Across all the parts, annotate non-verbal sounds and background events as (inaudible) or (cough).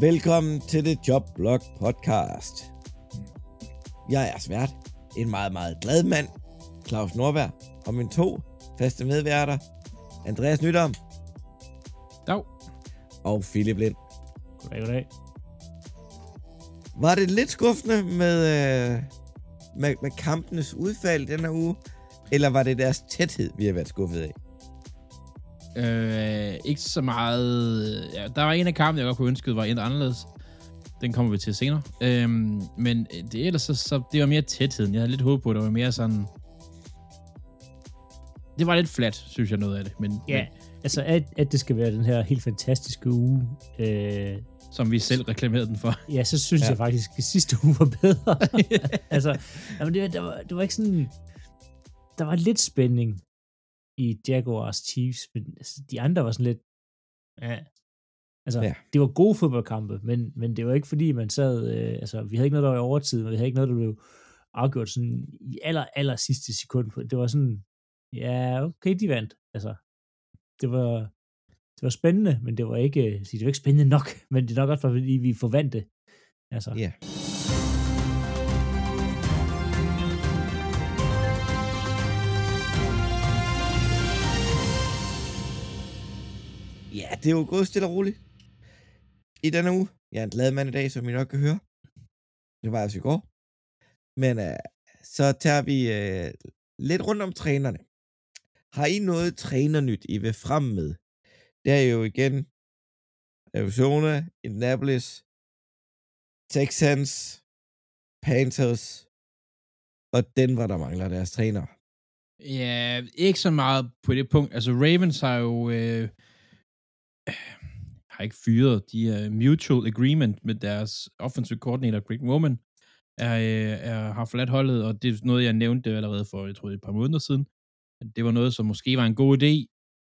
Velkommen til The Jobblog Podcast. Jeg er svært, en meget, meget glad mand, Claus Norberg, og mine to faste medværter, Andreas Nydom Dag. og Philip Lind. Goddag, goddag. Var det lidt skuffende med, øh, med, med kampenes udfald denne uge, eller var det deres tæthed, vi har været skuffet af? Øh, ikke så meget... Ja, der var en af kampene, jeg godt kunne ønske, var endnu anderledes. Den kommer vi til senere. Øhm, men det, ellers så, så, det var mere tætheden. Jeg havde lidt håb på, at det var mere sådan... Det var lidt flat, synes jeg, noget af det. Men, Ja, altså at, at det skal være den her helt fantastiske uge, øh, men, som vi selv reklamerede den for. ja, så synes ja. jeg faktisk, at sidste uge var bedre. (laughs) altså, jamen det, der, var, det var ikke sådan... Der var lidt spænding i Jaguars Chiefs, men altså, de andre var sådan lidt... Ja. Altså, Ja. det var gode fodboldkampe, men, men det var ikke fordi, man sad... Øh, altså, vi havde ikke noget, der var i overtid, men vi havde ikke noget, der blev afgjort sådan i aller, aller sidste sekund. Det var sådan, ja, okay, de vandt. Altså, det var, det var spændende, men det var ikke, altså, det var ikke spændende nok, (laughs) men det er nok også, fordi vi forventede. Altså, Ja. Ja, det er jo gået stille og roligt. I denne uge. Jeg er en glad mand i dag, som I nok kan høre. Det var altså i går. Men uh, så tager vi uh, lidt rundt om trænerne. Har I noget trænernyt, I vil frem med? Det er jo igen Arizona, Indianapolis, Texans, Panthers og den var der mangler deres træner. Ja, ikke så meget på det punkt. Altså, Ravens har jo... Øh, Øh, har ikke fyret. De er mutual agreement med deres offensive coordinator, Greg Roman, er, øh, er, har forladt holdet, og det er noget, jeg nævnte allerede for, jeg tror, et par måneder siden. Det var noget, som måske var en god idé,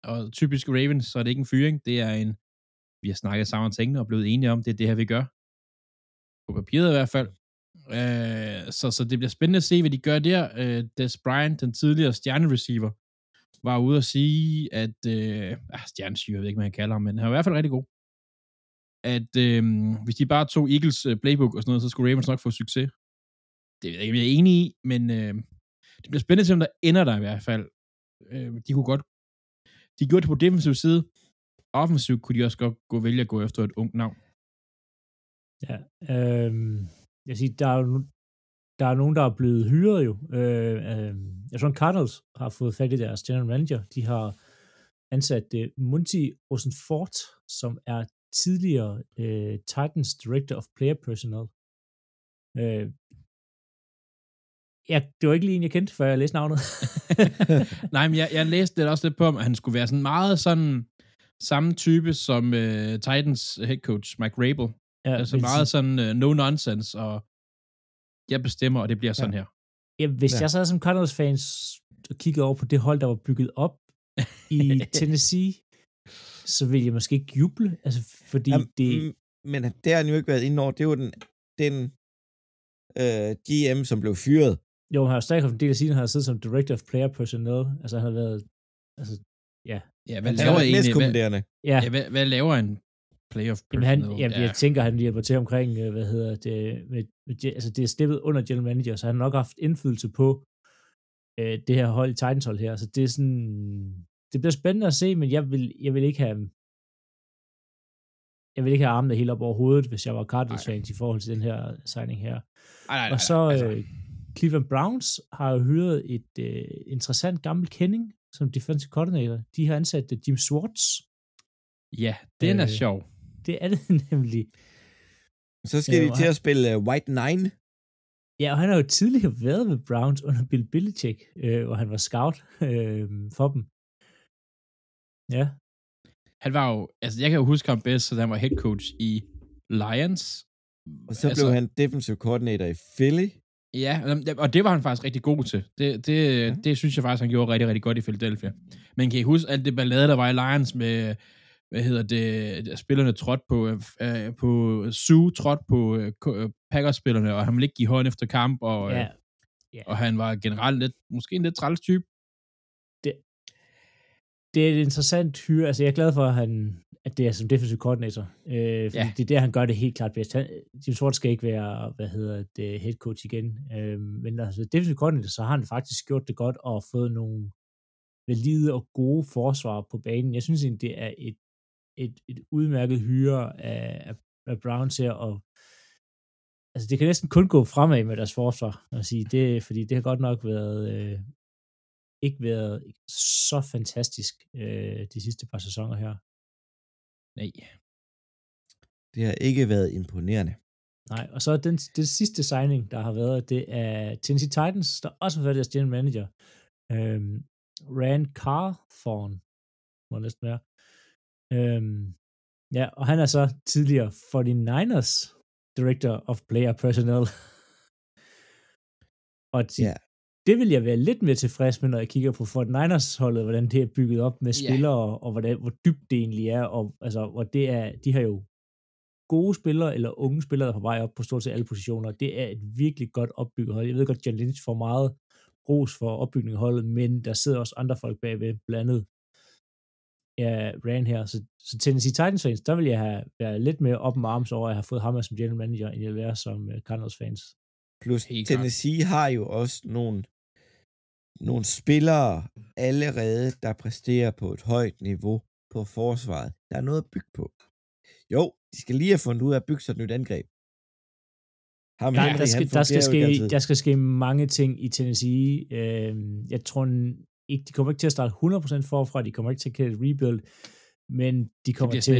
og typisk Ravens, så er det ikke en fyring, det er en, vi har snakket sammen om tingene og blevet enige om, det er det her, vi gør. På papiret i hvert fald. Øh, så, så det bliver spændende at se, hvad de gør der. Øh, Des Bryant, den tidligere stjernereceiver, var ude at sige, at øh, ah, stjernesyre, jeg ved ikke, hvad han kalder ham, men han var i hvert fald rigtig god. At øh, hvis de bare tog Eagles øh, playbook og sådan noget, så skulle Ravens nok få succes. Det ved jeg ikke, om jeg er enig i, men øh, det bliver spændende til, om der ender der i hvert fald. Øh, de kunne godt, de gjorde det på defensiv side. Offensivt kunne de også godt gå vælge at gå efter et ungt navn. Ja, øh, jeg siger, der er jo nu- der er nogen, der er blevet hyret jo. Øh, øh, jeg tror, Cardinals har fået fat i deres general manager. De har ansat uh, Monty Rosenfort, som er tidligere uh, Titans Director of Player Personnel. Øh, ja, det var ikke lige en, jeg kendte, før jeg læste navnet. (laughs) Nej, men jeg, jeg læste det også lidt på, at han skulle være sådan meget sådan samme type som uh, Titans head coach, Mike Rabel. ja, Altså meget sådan uh, no nonsense, og jeg bestemmer, og det bliver sådan her. Ja, hvis Ja. ja. jeg sad som Cardinals-fans og kiggede over på det hold, der var bygget op i (laughs) Tennessee, så ville jeg måske ikke juble, altså fordi Jamen, det... mm, Men det har han jo ikke været inde over. Det er jo den, den øh, GM, som blev fyret. Jo, han har jo stadig haft en del af siden, han har siddet som Director of Player Personnel, altså han har været... Altså, Ja, hvad Han laver er egentlig? Hvad, ja, ja, hvad, hvad laver en playoff jamen, han, jamen, jeg tænker, han hjælper til omkring, øh, hvad hedder det, med, med, altså det er steppet under general manager, så han har nok haft indflydelse på øh, det her hold, Titans hold her, så det er sådan, det bliver spændende at se, men jeg vil, jeg vil ikke have, jeg vil ikke have armene helt op over hovedet, hvis jeg var Cardinals fans i forhold til den her signing her. nej, nej, nej, Og så altså, øh, Cleveland Browns har jo hyret et øh, interessant gammelt kending som defensive coordinator. De har ansat Jim Swartz. ja, den er øh, sjov. Det er det (laughs) nemlig. Så skal Ja, de og til han- at spille uh, White Nine. Ja, og han har jo tidligere været med Browns under Bill Belichick, øh, hvor han var scout øh, for dem. Ja, Han var jo, altså jeg kan jo huske ham bedst, så han var head coach i Lions. Og så altså, blev han defensive coordinator i Philly. Ja, og det var han faktisk rigtig god til. Det, det, ja. det synes jeg faktisk, han gjorde rigtig, rigtig godt i Philadelphia. Men kan I huske alt det ballade, der var i Lions med, hvad hedder det, spillerne trådte på, øh, på Sue trådte på øh, øh, Packers-spillerne, og han ville ikke give hånd efter kamp, og, ja, øh, og han var generelt lidt, måske en lidt træls type. det er et interessant hyre. Altså, jeg er glad for, at han at det er som defensive coordinator. Øh, fordi Ja. det er der, han gør det helt klart bedst. Han, Jim Schwartz skal ikke være, hvad hedder det, head coach igen. Øh, men altså, defensive coordinator, så har han faktisk gjort det godt og fået nogle valide og gode forsvar på banen. Jeg synes egentlig, det er et, et, et udmærket hyre af, af, af Browns her, og altså, det kan næsten kun gå fremad med deres forsvar, at sige, det, fordi det har godt nok været, øh, ikke været så fantastisk øh, de sidste par sæsoner her. Nej. Det har ikke været imponerende. Nej, og så den, det sidste signing, der har været, det er Tennessee Titans, der også har været deres general manager. Øhm, Rand Carthorne, må det næsten være. Øhm, ja, og han er så tidligere 49ers Director of Player Personnel. (laughs) og til, Ja. det vil jeg være lidt mere tilfreds med, når jeg kigger på 49ers-holdet, hvordan det er bygget op med spillere, og, og hvordan, hvor dybt det egentlig er, og altså, hvor det er, de har jo gode spillere, eller unge spillere, der er på vej op på stort set alle positioner. Det er et virkelig godt opbygget hold. Jeg ved godt, John Lynch får meget ros for opbygningen af holdet, men der sidder også andre folk bagved, blandt andet ja, Rand her. Så, så Tennessee Titans fans, der vil jeg have været lidt mere op med arms over, at have fået ham som general manager, end jeg vil være som uh, Cardinals fans. Plus Helt klart. Tennessee har jo også nogle, nogle spillere allerede, der præsterer på et højt niveau på forsvaret. Der er noget at bygge på. Jo, de skal lige have fundet ud af at bygge sig et nyt angreb. Ham Der, Henry, der, skal, der, skal ske, der skal ske mange ting i Tennessee. Øh, jeg tror ikke, de kommer ikke til at starte 100% forfra, de kommer ikke til at kalde rebuild, men de kommer til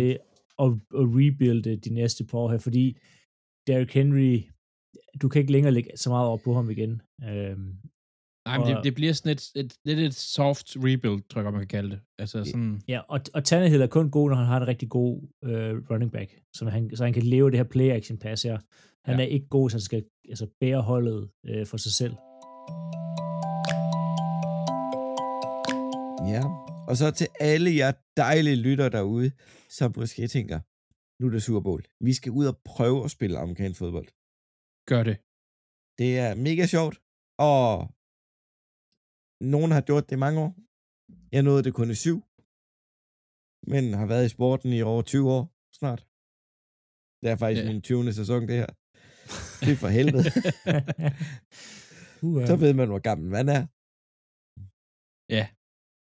at, at rebuilde de næste par år her, fordi Derrick Henry, du kan ikke længere lægge så meget over på ham igen. Øh, Nej, men det, Og- det bliver sådan et, et, lidt et soft rebuild, tror jeg man kan kalde det. Altså sådan, Ja, og, og Tannehill er kun god, når han har en rigtig god øh, running back, så han, så han kan leve det her play-action pass her. Han Ja. er ikke god, så han skal altså, bære holdet øh, for sig selv. Ja, og så til alle jer dejlige lytter derude, som måske tænker, nu er det Super Bowl. Vi skal ud og prøve at spille amerikansk fodbold. gør det. Det er mega sjovt, og nogen har gjort det i mange år. Jeg nåede det kun i syv, men har været i sporten i over 20 år snart. Det er faktisk Ja. min 20. sæson, det her. Det er for helvede. uh, (laughs) Så ved man, hvor gammel man er. Ja.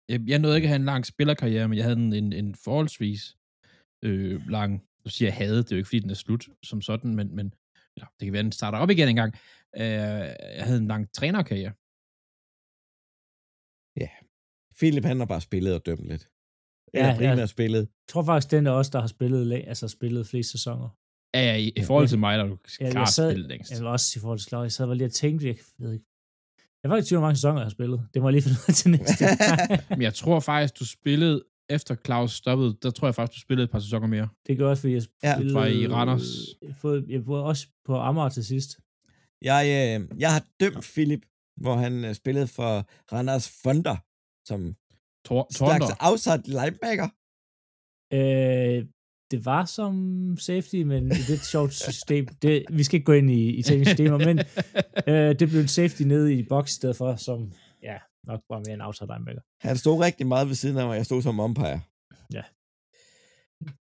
Jeg, jeg nåede ikke at have en lang spillerkarriere, men jeg havde en, en, en forholdsvis øh, lang, nu siger jeg havde, det er jo ikke fordi den er slut som sådan, men, men ja, det kan være, den starter op igen engang. Øh, jeg havde en lang trænerkarriere. Philip, han har bare spillet og dømt lidt. Ja, Eller ja. primært spillet. Jeg tror faktisk, den er også, der har spillet, altså spillet flest sæsoner. Ja, ja, i, i forhold til mig, der er du Ja, klart jeg sad, spillet længst. jeg var også i forhold til Claus, jeg sad bare lige og tænkte, jeg ved ikke. Jeg var ikke i tvivl hvor mange sæsoner jeg har spillet. Det må jeg lige finde ud af til næste. (laughs) Men jeg tror faktisk, du spillede, efter Claus stoppede, der tror jeg faktisk, du spillede et par sæsoner mere. det gør også, fordi jeg Ja. spillede... Var i Randers. Jeg, fået, jeg var også på Amager til sidst. Jeg, øh, jeg har dømt Philip, hvor han øh, spillede for Randers Fonder, som Tor slags outside linebacker. Øh, det var som safety, men et lidt sjovt system. Det, vi skal ikke gå ind i, i tekniske systemer, men (laughs) øh, det blev en safety nede i boks i stedet for, som ja, nok var mere en outside linebacker. Han stod rigtig meget ved siden af mig, jeg stod som umpire.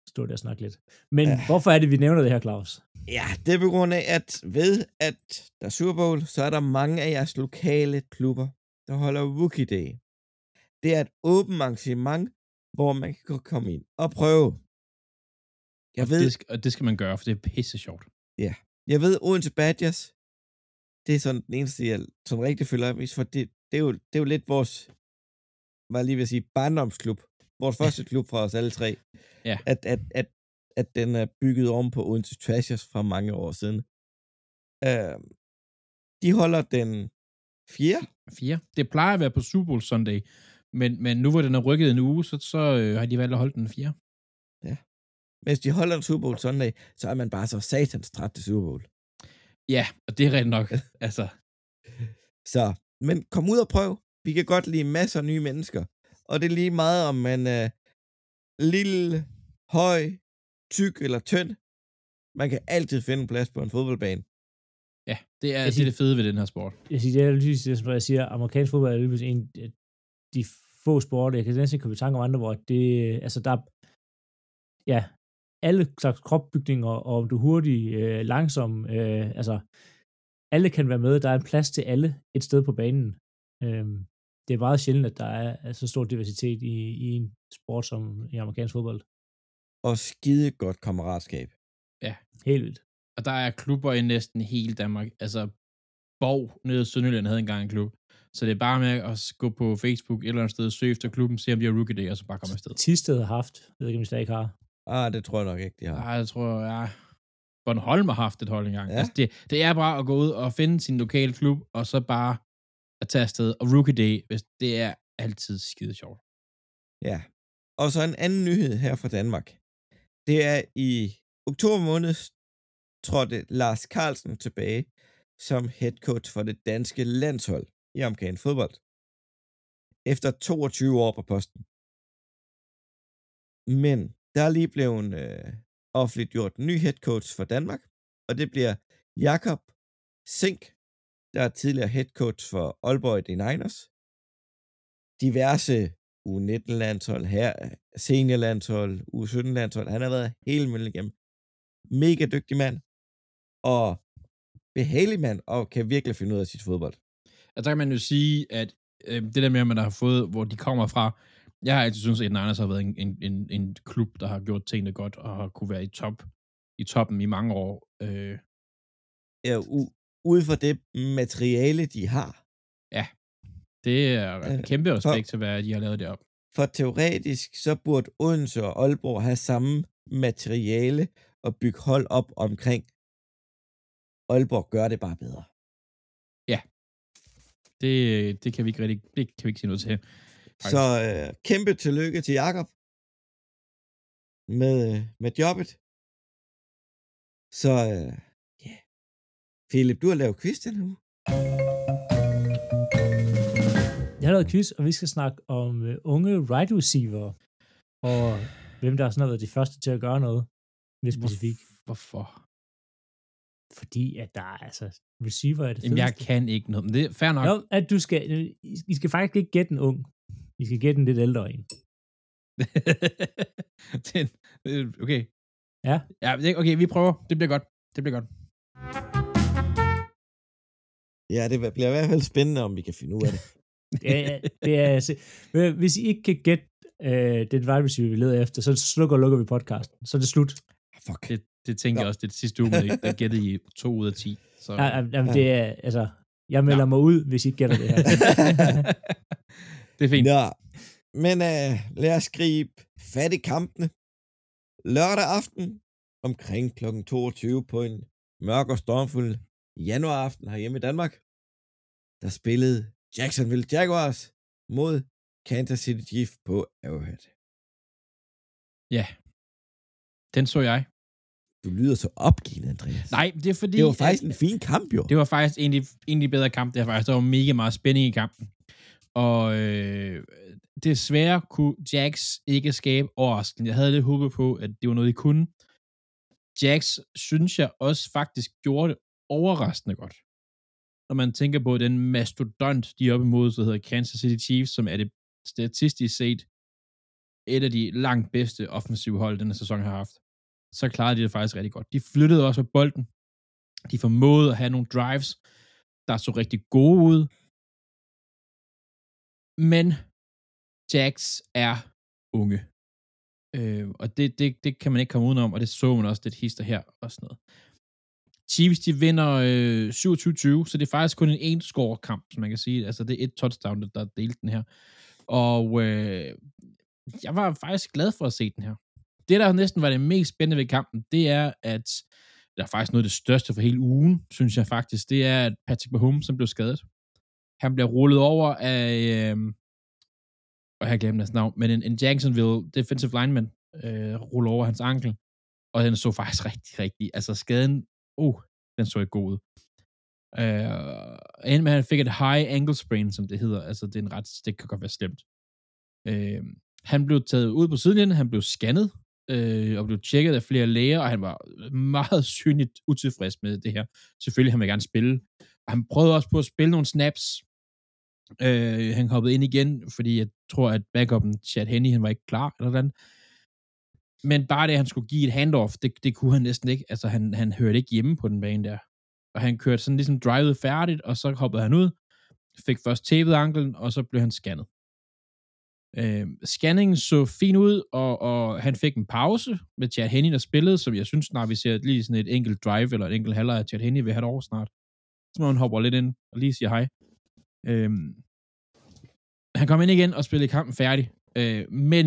Stod der og snakke lidt. Men Ja. ja. hvorfor er det, vi nævner det her, Claus? Ja, det er på grund af, at ved at der er Super Bowl, så er der mange af jeres lokale klubber, der holder Rookie Day. Det er et åbent arrangement, hvor man kan komme ind og prøve. Jeg og ved... Det skal, og det skal man gøre, for det er pisse sjovt. Ja. Jeg ved, Odense Badgers, det er sådan den eneste, jeg sådan rigtig føler af, for det, det, er jo, det er jo lidt vores, var lige ved at sige, barndomsklub. Vores første klub fra os alle tre. Ja. At, at, at, at den er bygget om på Odense Trashers fra mange år siden. Øh, de holder den 4. 4. Det plejer at være på Super Bowl Sunday, men, men nu hvor den er rykket en uge, så, så øh, har de valgt at holde den 4 mens de holder en Super Bowl søndag, så er man bare så satans træt til Super Bowl. Ja, og det er rent nok. (laughs) altså. Så, men kom ud og prøv. Vi kan godt lide masser af nye mennesker. Og det er lige meget, om man er lille, høj, tyk eller tynd. Man kan altid finde en plads på en fodboldbane. Ja, det er siger, det, er det fede ved den her sport. Jeg siger, det er lyst, det, som jeg siger, amerikansk fodbold er lyst en af de få sporter, jeg kan næsten komme i tanke om andre, hvor det, altså der, ja, alle slags kropbygninger, og om du er hurtig, øh, langsom, øh, altså, alle kan være med. Der er en plads til alle et sted på banen. Øh, det er meget sjældent, at der er, så stor diversitet i, i en sport som i amerikansk fodbold. Og skide godt kammeratskab. Helt vildt. Og der er klubber i næsten hele Danmark. Altså, Borg nede i Sønderjylland havde engang en klub. Så det er bare med at gå på Facebook et eller andet sted, søge efter klubben, se om de har rookie day, og så bare komme afsted. Tisted har haft, jeg ved ikke, om I stadig har. Ah, det tror jeg nok ikke, de har. Nej, jeg tror, ja. Bornholm har haft et hold engang. Ja. Ja. Altså, det, det er bare at gå ud og finde sin lokale klub, og så bare at tage afsted. Og rookie day, hvis det er altid skide sjovt. Ja. Og så en anden nyhed her fra Danmark. Det er i oktober måned trådte Lars Carlsen tilbage som head coach for det danske landshold i amerikansk fodbold. Efter 22 år på posten. Men der er lige blevet øh, offentliggjort en ny head coach for Danmark, og det bliver Jakob Sink, der er tidligere head coach for Aalborg i Niners. Diverse U19-landshold, her, seniorlandshold, U17-landshold. Han har været hele møllen igennem. Mega dygtig mand, og behagelig mand, og kan virkelig finde ud af sit fodbold. Altså, der kan man jo sige, at øh, det der med, at man har fået, hvor de kommer fra, jeg har altid syntes, at Niners har været en, en, en, en klub, der har gjort tingene godt, og har kunne være i top i toppen i mange år. Øh, Ja, u- ud fra det materiale, de har. det er Øh, en kæmpe respekt for- til, hvad de har lavet derop. For teoretisk, så burde Odense og Aalborg have samme materiale og bygge hold op omkring. Aalborg gør det bare bedre. Det, det kan vi ikke rigtig, det kan vi ikke sige noget til. Så øh, kæmpe tillykke til Jakob med, øh, med jobbet. Så øh, ja. Philip, du har lavet quiz den her uge. Jeg har lavet quiz, og vi skal snakke om uh, unge wide receiver, og hvem der er sådan har været de første til at gøre noget mere specifikt. Hvorfor? Fordi at der er altså receiver er det Jamen, jeg fedeste. kan ikke noget. Men det er fair nok. Jo, at du skal, I skal faktisk ikke gætte en ung. I skal gætte en lidt ældre en. (laughs) Den, okay. Ja. ja. Okay, vi prøver. Det bliver godt. Det bliver godt. Ja, det bliver i hvert fald spændende, om vi kan finde ud af det. (laughs) Det er, det er, altså- hvis I ikke kan gætte øh, den wide receiver, vi leder efter, så slukker og lukker vi podcasten. Så er det slut. Fuck. Det, det tænker Nå. jeg også, det er det sidste uge, der gættede I to ud af 10. Så. Ja, ja, jamen, det er, altså, jeg melder mig ud, hvis I ikke gætter det her. (laughs) det er fint. Nå, men øh, lad os gribe fat i kampene. Lørdag aften omkring kl. 22 på en mørk og stormfuld januaraften herhjemme i Danmark, der spillede Jacksonville Jaguars mod Kansas City Chiefs på Arrowhead. Ja. Den så jeg. Du lyder så opgivende, Andreas. Nej, det er fordi... det var faktisk at- en fin kamp, jo. Det var faktisk en af de, bedre kampe. Det var faktisk, der var mega meget spænding i kampen. Og øh, desværre kunne Jax ikke skabe overraskelsen. Jeg havde lidt håbet på, at det var noget, de kunne. Jax, synes jeg også faktisk gjorde det overraskende godt. Når man tænker på den mastodont, de er oppe imod, der hedder Kansas City Chiefs, som er det statistisk set et af de langt bedste offensive hold, denne sæson har haft. Så klarede de det faktisk rigtig godt. De flyttede også på bolden. De formåede at have nogle drives, der så rigtig gode ud. Men Jax er unge. Øh, og det, det, det kan man ikke komme udenom, og det så man også lidt hister her og sådan noget. Chiefs, de vinder øh, 27-20, så det er faktisk kun en en score kamp, som man kan sige. Altså, det er et touchdown, der, der delte den her. Og øh, jeg var faktisk glad for at se den her. Det, der næsten var det mest spændende ved kampen, det er, at der er faktisk noget af det største for hele ugen, synes jeg faktisk, det er, at Patrick Mahomes, som blev skadet. Han bliver rullet over af, øh, og jeg glemte hans navn, men en, en Jacksonville defensive lineman øh, ruller over hans ankel, og den så faktisk rigtig, rigtig, altså skaden, uh, den så ikke god ud. Øh, med, han fik et high ankle sprain, som det hedder, altså det er en ret, det kan godt være slemt. Øh, han blev taget ud på sidelinjen, han blev scannet, øh, og blev tjekket af flere læger, og han var meget synligt utilfreds med det her. Selvfølgelig, han vil gerne spille. Og han prøvede også på at spille nogle snaps. Øh, han hoppede ind igen, fordi jeg tror, at backupen, Chad Henney, han var ikke klar, eller hvordan. Men bare det, at han skulle give et handoff, det, det kunne han næsten ikke. Altså, han, han hørte ikke hjemme på den bane der. Og han kørte sådan ligesom drivet færdigt, og så hoppede han ud, fik først tapet anklen, og så blev han scannet. Øh, scanningen så fin ud, og, og han fik en pause med Chad Henney, der spillede, som jeg synes snart, vi ser lige sådan et enkelt drive, eller et enkelt halvleg af Chad Henney vil have et år snart. Så må han hopper lidt ind og lige siger hej. Øh, han kom ind igen og spillede kampen færdig. Øh, men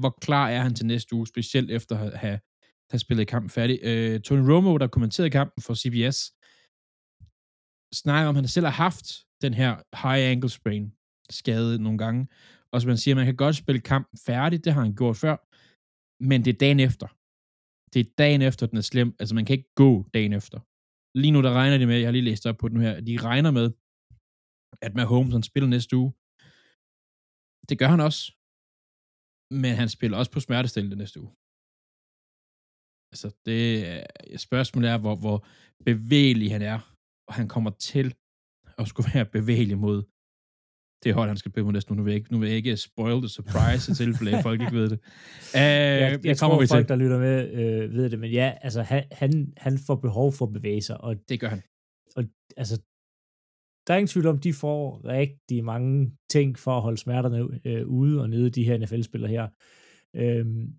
hvor klar er han til næste uge, specielt efter at have, have spillet kampen færdig. Øh, Tony Romo, der kommenterede kampen for CBS, snakker om, at han selv har haft den her high ankle sprain skade nogle gange. Og som man siger, man kan godt spille kampen færdig, det har han gjort før, men det er dagen efter. Det er dagen efter, den er slem. Altså, man kan ikke gå dagen efter. Lige nu, der regner de med, jeg har lige læst op på den her, de regner med, at Mahomes han spiller næste uge. Det gør han også. Men han spiller også på smertestillende næste uge. Altså, det spørgsmålet er, hvor, hvor bevægelig han er, og han kommer til at skulle være bevægelig mod det hold, han skal spille mod næste nu. Nu vil jeg ikke, nu vil jeg ikke spoil the surprise i tilfælde, at folk ikke ved det. Uh, (laughs) jeg, jeg tror, vi folk, til. der lytter med, øh, ved det, men ja, altså, han, han, han får behov for at bevæge sig. Og, det gør han. Og altså, der er ingen tvivl om, de får rigtig mange ting for at holde smerterne øh, ude og nede, de her NFL-spillere her. Øhm,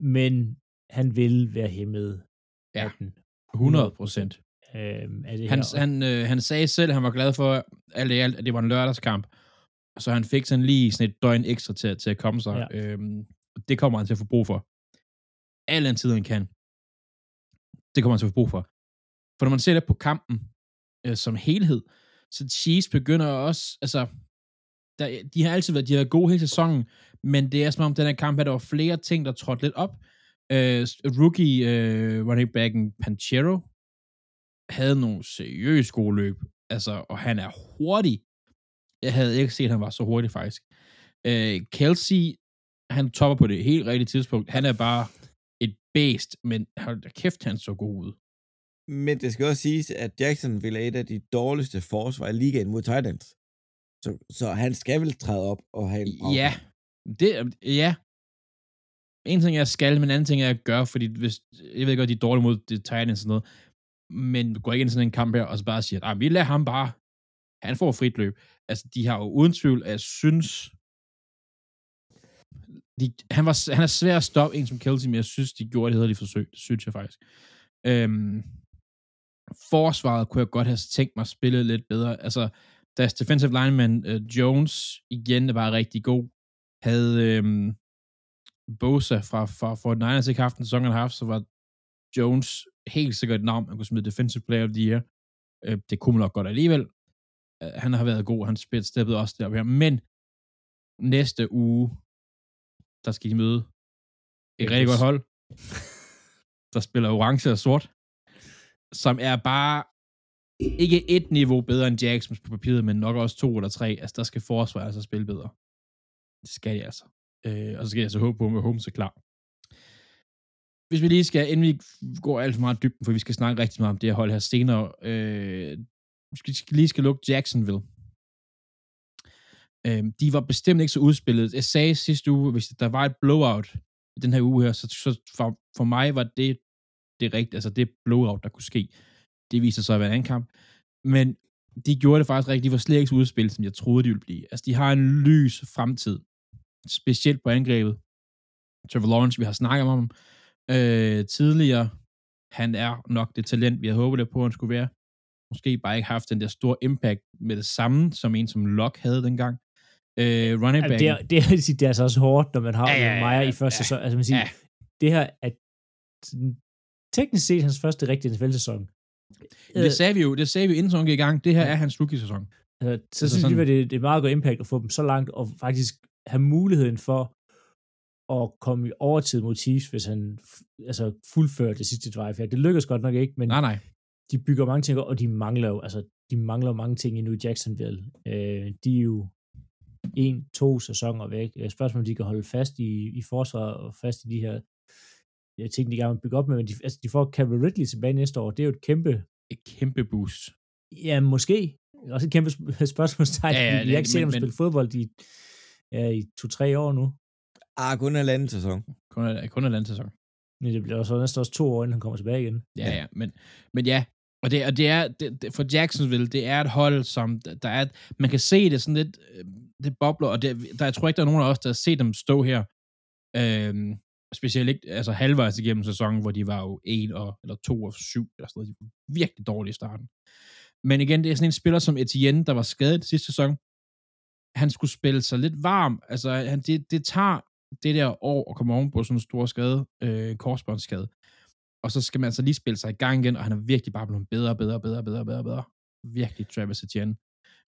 men han vil være hæmmet ja, 100 procent. Øhm, han, han, øh, han sagde selv, at han var glad for alt i alt, at det var en lørdagskamp, så han fik sådan lige sådan et døgn ekstra til, til at komme sig. Ja. Øhm, det kommer han til at få brug for. Al den tid, han kan. Det kommer han til at få brug for. For når man ser det på kampen øh, som helhed, så Chiefs begynder også, altså, der, de har altid været, de har været gode hele sæsonen, men det er som om den her kamp, at der var flere ting, der trådte lidt op. Uh, rookie uh, running backen Panchero havde nogle seriøse gode løb, altså, og han er hurtig. Jeg havde ikke set, at han var så hurtig, faktisk. Uh, Kelsey, han topper på det helt rigtige tidspunkt. Han er bare et bæst, men hold da kæft, han så god ud. Men det skal også siges, at Jackson vil er et af de dårligste forsvar i ligaen mod Titans. Så, så han skal vel træde op og have en Ja, det, ja. En ting er skal, men en anden ting er at gøre, fordi hvis, jeg ved godt, de er dårlige mod det Titans og noget, men går ikke ind i sådan en kamp her, og så bare siger, at ah, vi lader ham bare, han får frit løb. Altså, de har jo uden tvivl, at jeg synes, de, han, var, han er svær at stoppe en som Kelsey, men jeg synes, de gjorde det hedderlige forsøg. Det synes jeg faktisk. Øhm, forsvaret kunne jeg godt have tænkt mig at spille lidt bedre. Altså, deres defensive lineman uh, Jones igen var rigtig god. Havde øhm, Bosa fra, fra Fort Niners ikke haft en sæson og haft, så var Jones helt sikkert et navn, man kunne smide defensive player of the year. Øh, det kunne man nok godt alligevel. Uh, han har været god, han steppet også der her. Men næste uge, der skal de møde et rigtig godt hold, der spiller orange og sort som er bare ikke et niveau bedre end Jacksons på papiret, men nok også to eller tre. Altså, der skal forsvaret altså spille bedre. Det skal de altså. Øh, og så skal jeg så håbe på, at Holmes er klar. Hvis vi lige skal, inden vi går alt for meget dybden, for vi skal snakke rigtig meget om det her hold her senere, øh, vi lige skal lukke Jacksonville. Øhm, de var bestemt ikke så udspillet. Jeg sagde sidste uge, hvis der var et blowout i den her uge her, så, så for, for mig var det det rigtigt, altså det blowout, der kunne ske. Det viser sig at være en anden kamp. Men de gjorde det faktisk rigtigt. De var slet ikke så udspillet, som jeg troede, de ville blive. Altså, de har en lys fremtid. Specielt på angrebet. Trevor Lawrence, vi har snakket om ham øh, tidligere. Han er nok det talent, vi havde håbet det på, at han skulle være. Måske bare ikke haft den der store impact med det samme, som en som Locke havde dengang. Øh, running back. Det er, det, er, (laughs) det er altså også hårdt, når man har ja, ja, ja, Meyer i første ja, sæson. Altså, man siger, ja. det her er teknisk set hans første rigtige NFL-sæson. Det sagde vi jo, det sagde vi inden sæsonen i gang. Det her ja. er hans rookie-sæson. Altså, så altså synes sådan... at det, det er meget godt impact at få dem så langt, og faktisk have muligheden for at komme i overtid mod Chiefs, hvis han altså, fuldfører det sidste drive her. Det lykkes godt nok ikke, men nej, nej. De bygger mange ting, og de mangler jo, altså, de mangler mange ting i New Jacksonville. Øh, de er jo en, to sæsoner væk. Spørgsmålet, om de kan holde fast i, i forsvaret og fast i de her jeg tænkte, de gerne vil bygge op med, men de, altså, de får Calvin Ridley tilbage næste år. Det er jo et kæmpe... Et kæmpe boost. Ja, måske. Også et kæmpe (laughs) spørgsmålstegn. Ja, ja, jeg har ikke set dem spille fodbold i, ja, i to-tre år nu. Ah, kun halvanden sæson. Kun, kun halvanden sæson. Men det bliver så næsten også to år, inden han kommer tilbage igen. Ja, ja, men, men ja, og det, og det er, det, det, for Jacksonville, det er et hold, som, der er, man kan se det sådan lidt, øh, det bobler, og det, der, jeg tror ikke, der er nogen af os, der har set dem stå her, øhm, specielt ikke, altså halvvejs igennem sæsonen, hvor de var jo 1 og, eller 2 og 7, eller sådan noget, de var virkelig dårlige i starten. Men igen, det er sådan en spiller som Etienne, der var skadet sidste sæson, han skulle spille sig lidt varm, altså han, det, det tager det der år at komme oven på sådan en stor skade, øh, korsbåndsskade, og så skal man altså lige spille sig i gang igen, og han er virkelig bare blevet bedre, bedre, bedre, bedre, bedre, bedre. Virkelig Travis Etienne.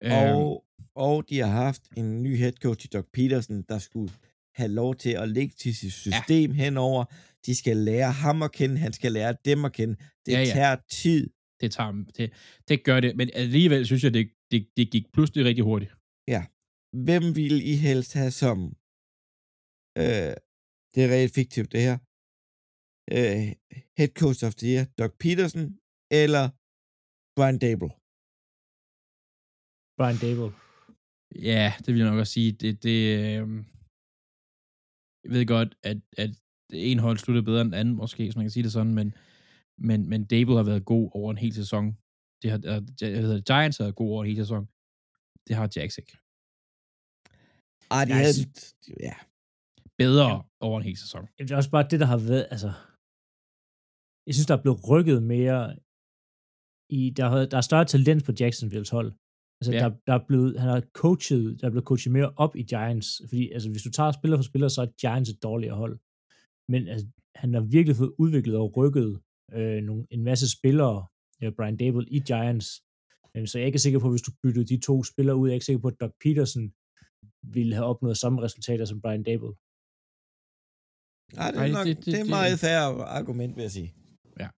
Og, Øhm, og de har haft en ny head coach i Doc Peterson, der skulle have lov til at lægge til sit system ja. henover. De skal lære ham at kende, han skal lære dem at kende. Det Ja, ja, ja. ja. tager tid. det tager det, det gør det, men alligevel synes jeg, det, det, det gik pludselig rigtig hurtigt. Hvem vil I helst have som øh, det er reelt fiktivt det her øh, head coach of the year, Doc Peterson eller Brian Dable? Brian Dable. Ja, det vil jeg nok også sige. Det, det, øh, jeg ved godt, at, at en hold slutter bedre end den anden, måske, hvis man kan sige det sådan, men, men, men Dable har været god over en hel sæson. Det har, jeg hedder, Giants har været god over en hel sæson. Det har Jacks ikke. Ah, de Jeg havde, ja, Bedre ja. over en hel sæson. Det er også bare det, der har været, altså... Jeg synes, der er blevet rykket mere i... Der, der er større talent på Jacksonville's hold. Altså, Ja. der, der er blevet, han har coachet, der er blevet coachet mere op i Giants. Fordi, altså, hvis du tager spiller for spiller, så er Giants et dårligere hold. Men altså, han har virkelig fået udviklet og rykket øh, nogle, en masse spillere, øh, Brian Dable, i Giants. Øh, så jeg er ikke sikker på, hvis du byttede de to spillere ud, jeg er ikke sikker på, at Doug Peterson ville have opnået samme resultater som Brian Dable. ah, det, er nok, det- det, det- er meget færre argument, vil jeg sige. Ja.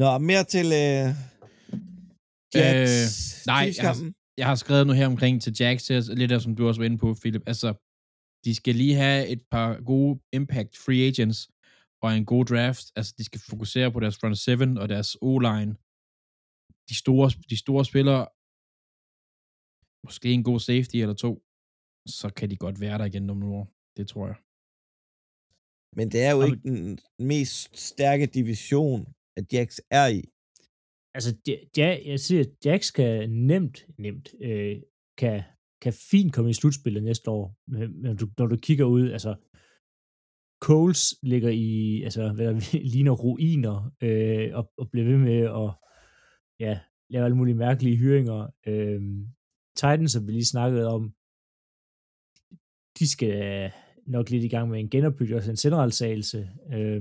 Nå, mere til øh, Jets. Øh, nej, jeg har- jeg har skrevet nu her omkring til Jacks, lidt af, som du også var inde på, Philip. Altså, de skal lige have et par gode impact free agents og en god draft. Altså, de skal fokusere på deres front seven og deres O-line. De store, de store spillere, måske en god safety eller to, så kan de godt være der igen om nogle år. Det tror jeg. Men det er jo Jamen- ikke den mest stærke division, at Jacks er i. Altså, Ja- jeg siger, at Jax kan nemt, nemt, øh, kan, kan fint komme i slutspillet næste år, når du, når du kigger ud, altså, Coles ligger i, altså, hvad der (laughs) ligner ruiner, øh, og, og bliver ved med at, ja, lave alle mulige mærkelige hyringer. Øh, Titans, som vi lige snakkede om, de skal nok lidt i gang med en genopbygning, også en selvransagelse. Øh,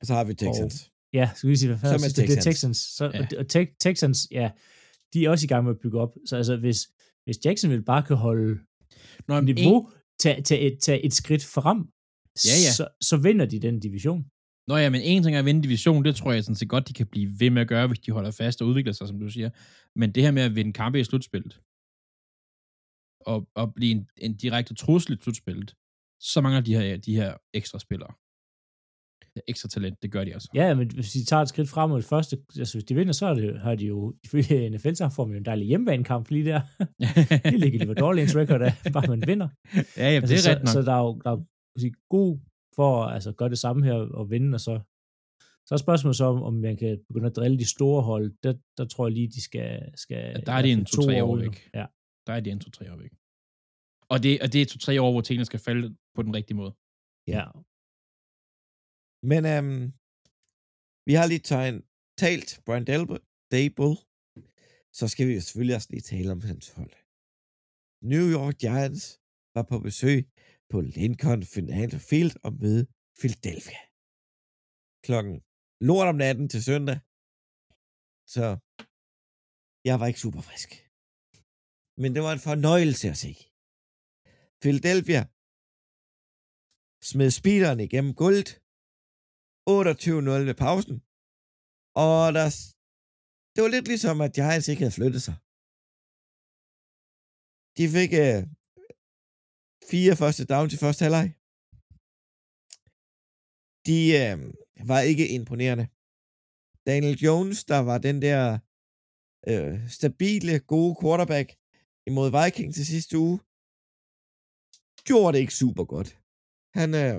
Og så har vi Texans. Ja, skal vi sige, hvad fanden sidste? Det er Texans. Texans. Så, Ja. Og, og te- Texans, ja, de er også i gang med at bygge op. Så altså, hvis, hvis Jacksonville bare kan holde Nå, men niveau, tage, tage, et, tage et skridt frem, Ja, ja. Så, så vinder de den division. Nå ja, men en ting er at vinde division, det tror jeg sådan set godt, de kan blive ved med at gøre, hvis de holder fast og udvikler sig, som du siger. Men det her med at vinde kampe i slutspillet, og, og blive en, en direkte trussel i slutspillet, så mangler de her, de her ekstra spillere. Det ekstra talent, det gør de altså. Ja, men hvis de tager et skridt frem mod det første, altså hvis de vinder, så er det, har de jo, ifølge NFL, så får man jo en dejlig hjemmebanekamp lige der. (laughs) det er ligegyldigt, hvor dårlig ens record er, bare man vinder. ja, ja, det er altså, ret nok. så, der er jo, der er jo sige, god for at altså, gøre det samme her og vinde, og så, så er spørgsmålet så, om, om man kan begynde at drille de store hold. Der, der tror jeg lige, de skal... skal Ja, der er de en fald to-tre år ud nu. væk. Ja. Der er de en, to, tre år væk. Og det, og det er to-tre år, hvor tingene skal falde på den rigtige måde. ja. Men øhm, vi har lige tegn, talt Brian Dable, så skal vi jo selvfølgelig også lige tale om hans hold. New York Giants var på besøg på Lincoln Financial Field og møde Philadelphia. Klokken lort om natten til søndag. Så jeg var ikke super frisk. Men det var en fornøjelse at se. Philadelphia smed speederen igennem gulvet 28-0 ved pausen. Og der, det var lidt ligesom, at Giants ikke havde flyttet sig. De fik øh, fire første down til første halvleg. De øh, var ikke imponerende. Daniel Jones, der var den der øh, stabile, gode quarterback imod Vikings til sidste uge, gjorde det ikke super godt. Han, øh,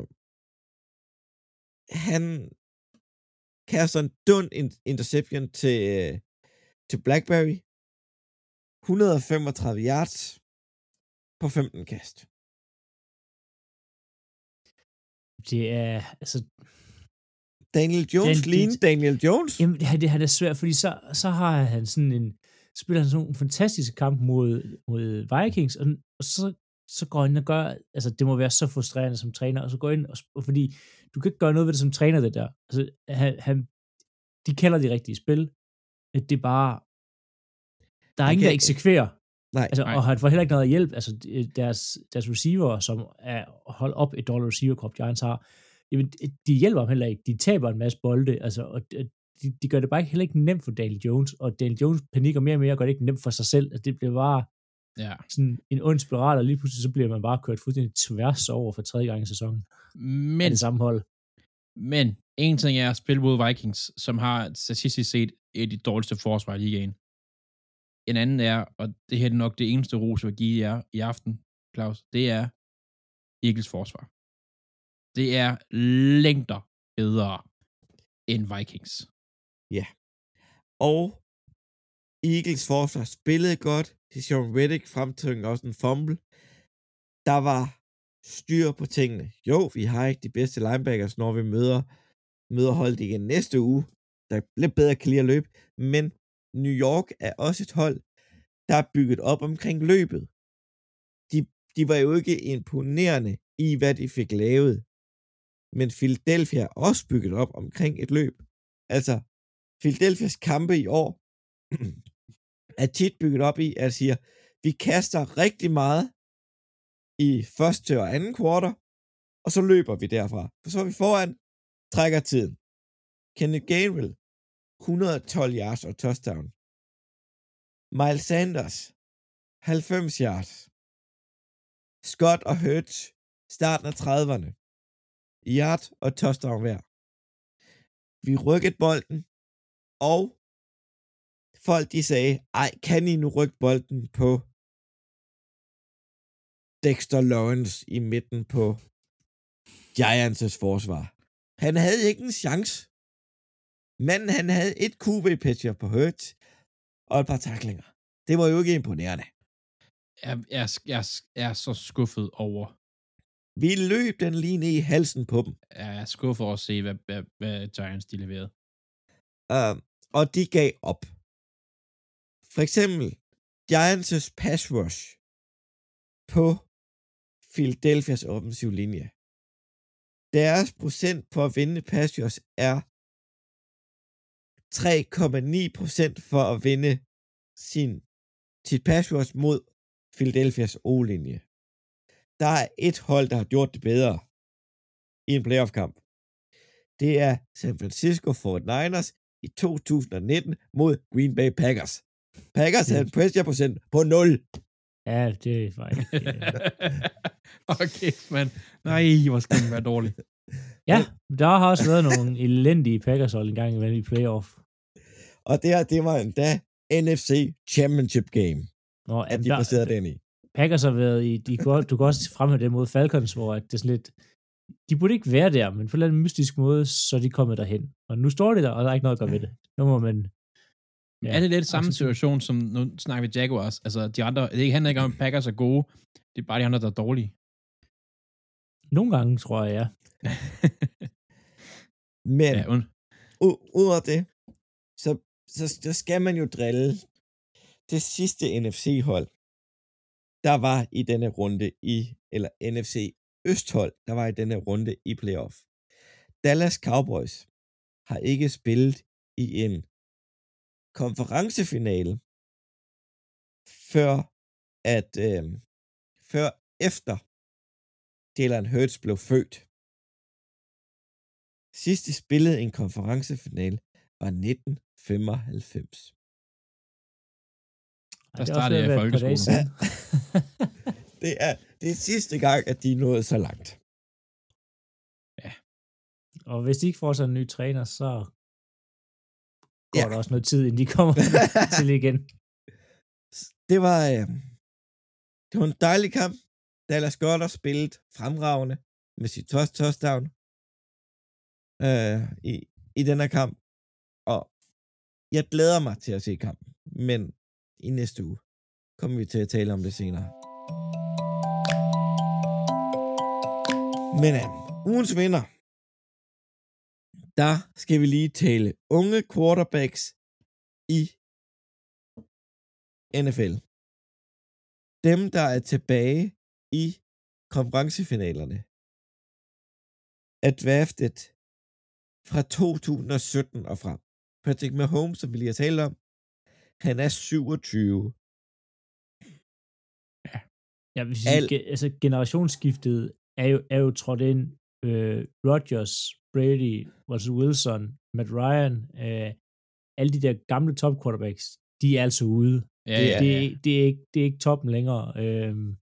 han kaster en dund interception til, øh, til Blackberry. 135 yards på 15 kast. Det er, altså, Daniel Jones, Den- lean det- Daniel Jones. Jamen, det, det, han er svært, fordi så, så har han sådan en, spiller han sådan en fantastisk kamp mod, mod Vikings, og, og så, så går han ind og gør, altså det må være så frustrerende som træner, og så går ind, og, sp- fordi du kan ikke gøre noget ved det som træner, det der. Altså, han, han, de kalder de rigtige spil, at det er bare, der er Han ingen, der eksekverer, Nej, altså, Nej. og han får heller ikke noget hjælp, altså de- deres, deres receiver, som er holdt op et dollar receiver crop, Giants har, jamen, de hjælper ham heller ikke, de taber en masse bolde, altså, og de- de, de gør det bare ikke, heller ikke nemt for Daniel Jones, og Daniel Jones panikker mere og mere, og gør det ikke nemt for sig selv, altså det bliver bare Ja. sådan en ond spiral, og lige pludselig så bliver man bare kørt fuldstændig tværs over for tredje gang i sæsonen, men, det samme hold. men en ting er at spille mod Vikings, som har statistisk set et af de dårligste forsvar i ligaen. En anden er, og det her er nok det eneste ros, jeg vil give jer i aften, Claus, det er Eagles forsvar. Det er længder bedre end Vikings. Og Eagles forsvar spillede godt. Sean Reddick fremtvang også en fumble. Der var styr på tingene. Jo, vi har ikke de bedste linebackers, når vi møder, møder holdet igen næste uge. Der bliver lidt bedre kan lide at løbe. Men New York er også et hold, der er bygget op omkring løbet. De, de var jo ikke imponerende i, hvad de fik lavet. Men Philadelphia er også bygget op omkring et løb. Altså, Philadelphias kampe i år (clears throat) er tit bygget op i, at siger, vi kaster rigtig meget i første og anden kvartal, og så løber vi derfra. For så er vi foran, trækker tiden. Kenneth Gainwell, 112 yards og touchdown. Miles Sanders, 90 yards. Scott og Hurts, starten af 30'erne. Yard og touchdown hver. Vi rykkede bolden, og folk de sagde, ej, kan I nu rykke bolden på Dexter Lawrence i midten på Giants' forsvar. Han havde ikke en chance. Men han havde et QB-pitcher på Hurt og et par taklinger. Det var jo ikke imponerende. Jeg, jeg, jeg, jeg er så skuffet over, Vi løb den lige ned i halsen på dem. jeg er skuffet over at se, hvad, hvad, hvad Giants de leverede. Uh, og de gav op. For eksempel Giants' pass rush på Philadelphia's offensiv linje. Deres procent på at vinde pass rush er 3,9 procent for at vinde sin, sit pass rush mod Philadelphia's O-linje. Der er et hold, der har gjort det bedre i en playoff-kamp. Det er San Francisco 49ers i 2019 mod Green Bay Packers. Packers havde en pressure procent på 0. Ja, det var ikke... (laughs) okay, mand. Nej, hvor skal den være dårlig. ja, der har også været nogle elendige Packers hold en gang imellem i playoff. Og det her, det var endda NFC Championship Game, Nå, at de placerede den i. Packers har været i, de, du kan også fremhæve det mod Falcons, hvor at det er sådan lidt, de burde ikke være der, men på en eller anden mystisk måde, så er de kommet derhen. Og nu står de der, og der er ikke noget at gøre ved det. Nu må man... Ja, er det lidt samme situation, som nu snakker vi Jaguars? Altså, de andre, det handler ikke om, at Packers er gode. Det er bare de andre, der er dårlige. Nogle gange, tror jeg, ja. (laughs) Men ja, und. u- ud af det, så, så, så skal man jo drille det sidste NFC-hold, der var i denne runde i, eller NFC Østhold, der var i denne runde i playoff. Dallas Cowboys har ikke spillet i en konferencefinale, før at, øh, før efter Jalen Hurts blev født. Sidst de spillede en konferencefinale var 1995. Ej, Der er startede jeg i folkeskolen. siden. (laughs) Det er, det er sidste gang, at de nåede så langt. og hvis de ikke får sig en ny træner, så går Ja. der også noget tid, inden de kommer (laughs) til igen. Det var, øh, det var en dejlig kamp. Dallas Goddard spillet fremragende med sit touchdown øh, i, i den her kamp. Og jeg glæder mig til at se kampen. Men i næste uge kommer vi til at tale om det senere. Men øh, ugens vinder, der skal vi lige tale unge quarterbacks i NFL. Dem, der er tilbage i konferencefinalerne, er draftet fra 2017 og frem. Patrick Mahomes, som vi lige har talt om, han er 27. Ja, hvis Al... Al- altså generationsskiftet er jo, er jo trådt ind. Øh, Rodgers, Brady, Russell Wilson, Matt Ryan, øh, alle de der gamle top quarterbacks, de er altså ude. Ja, det, ja, det, ja. det, er ikke, det er ikke toppen længere. Øhm,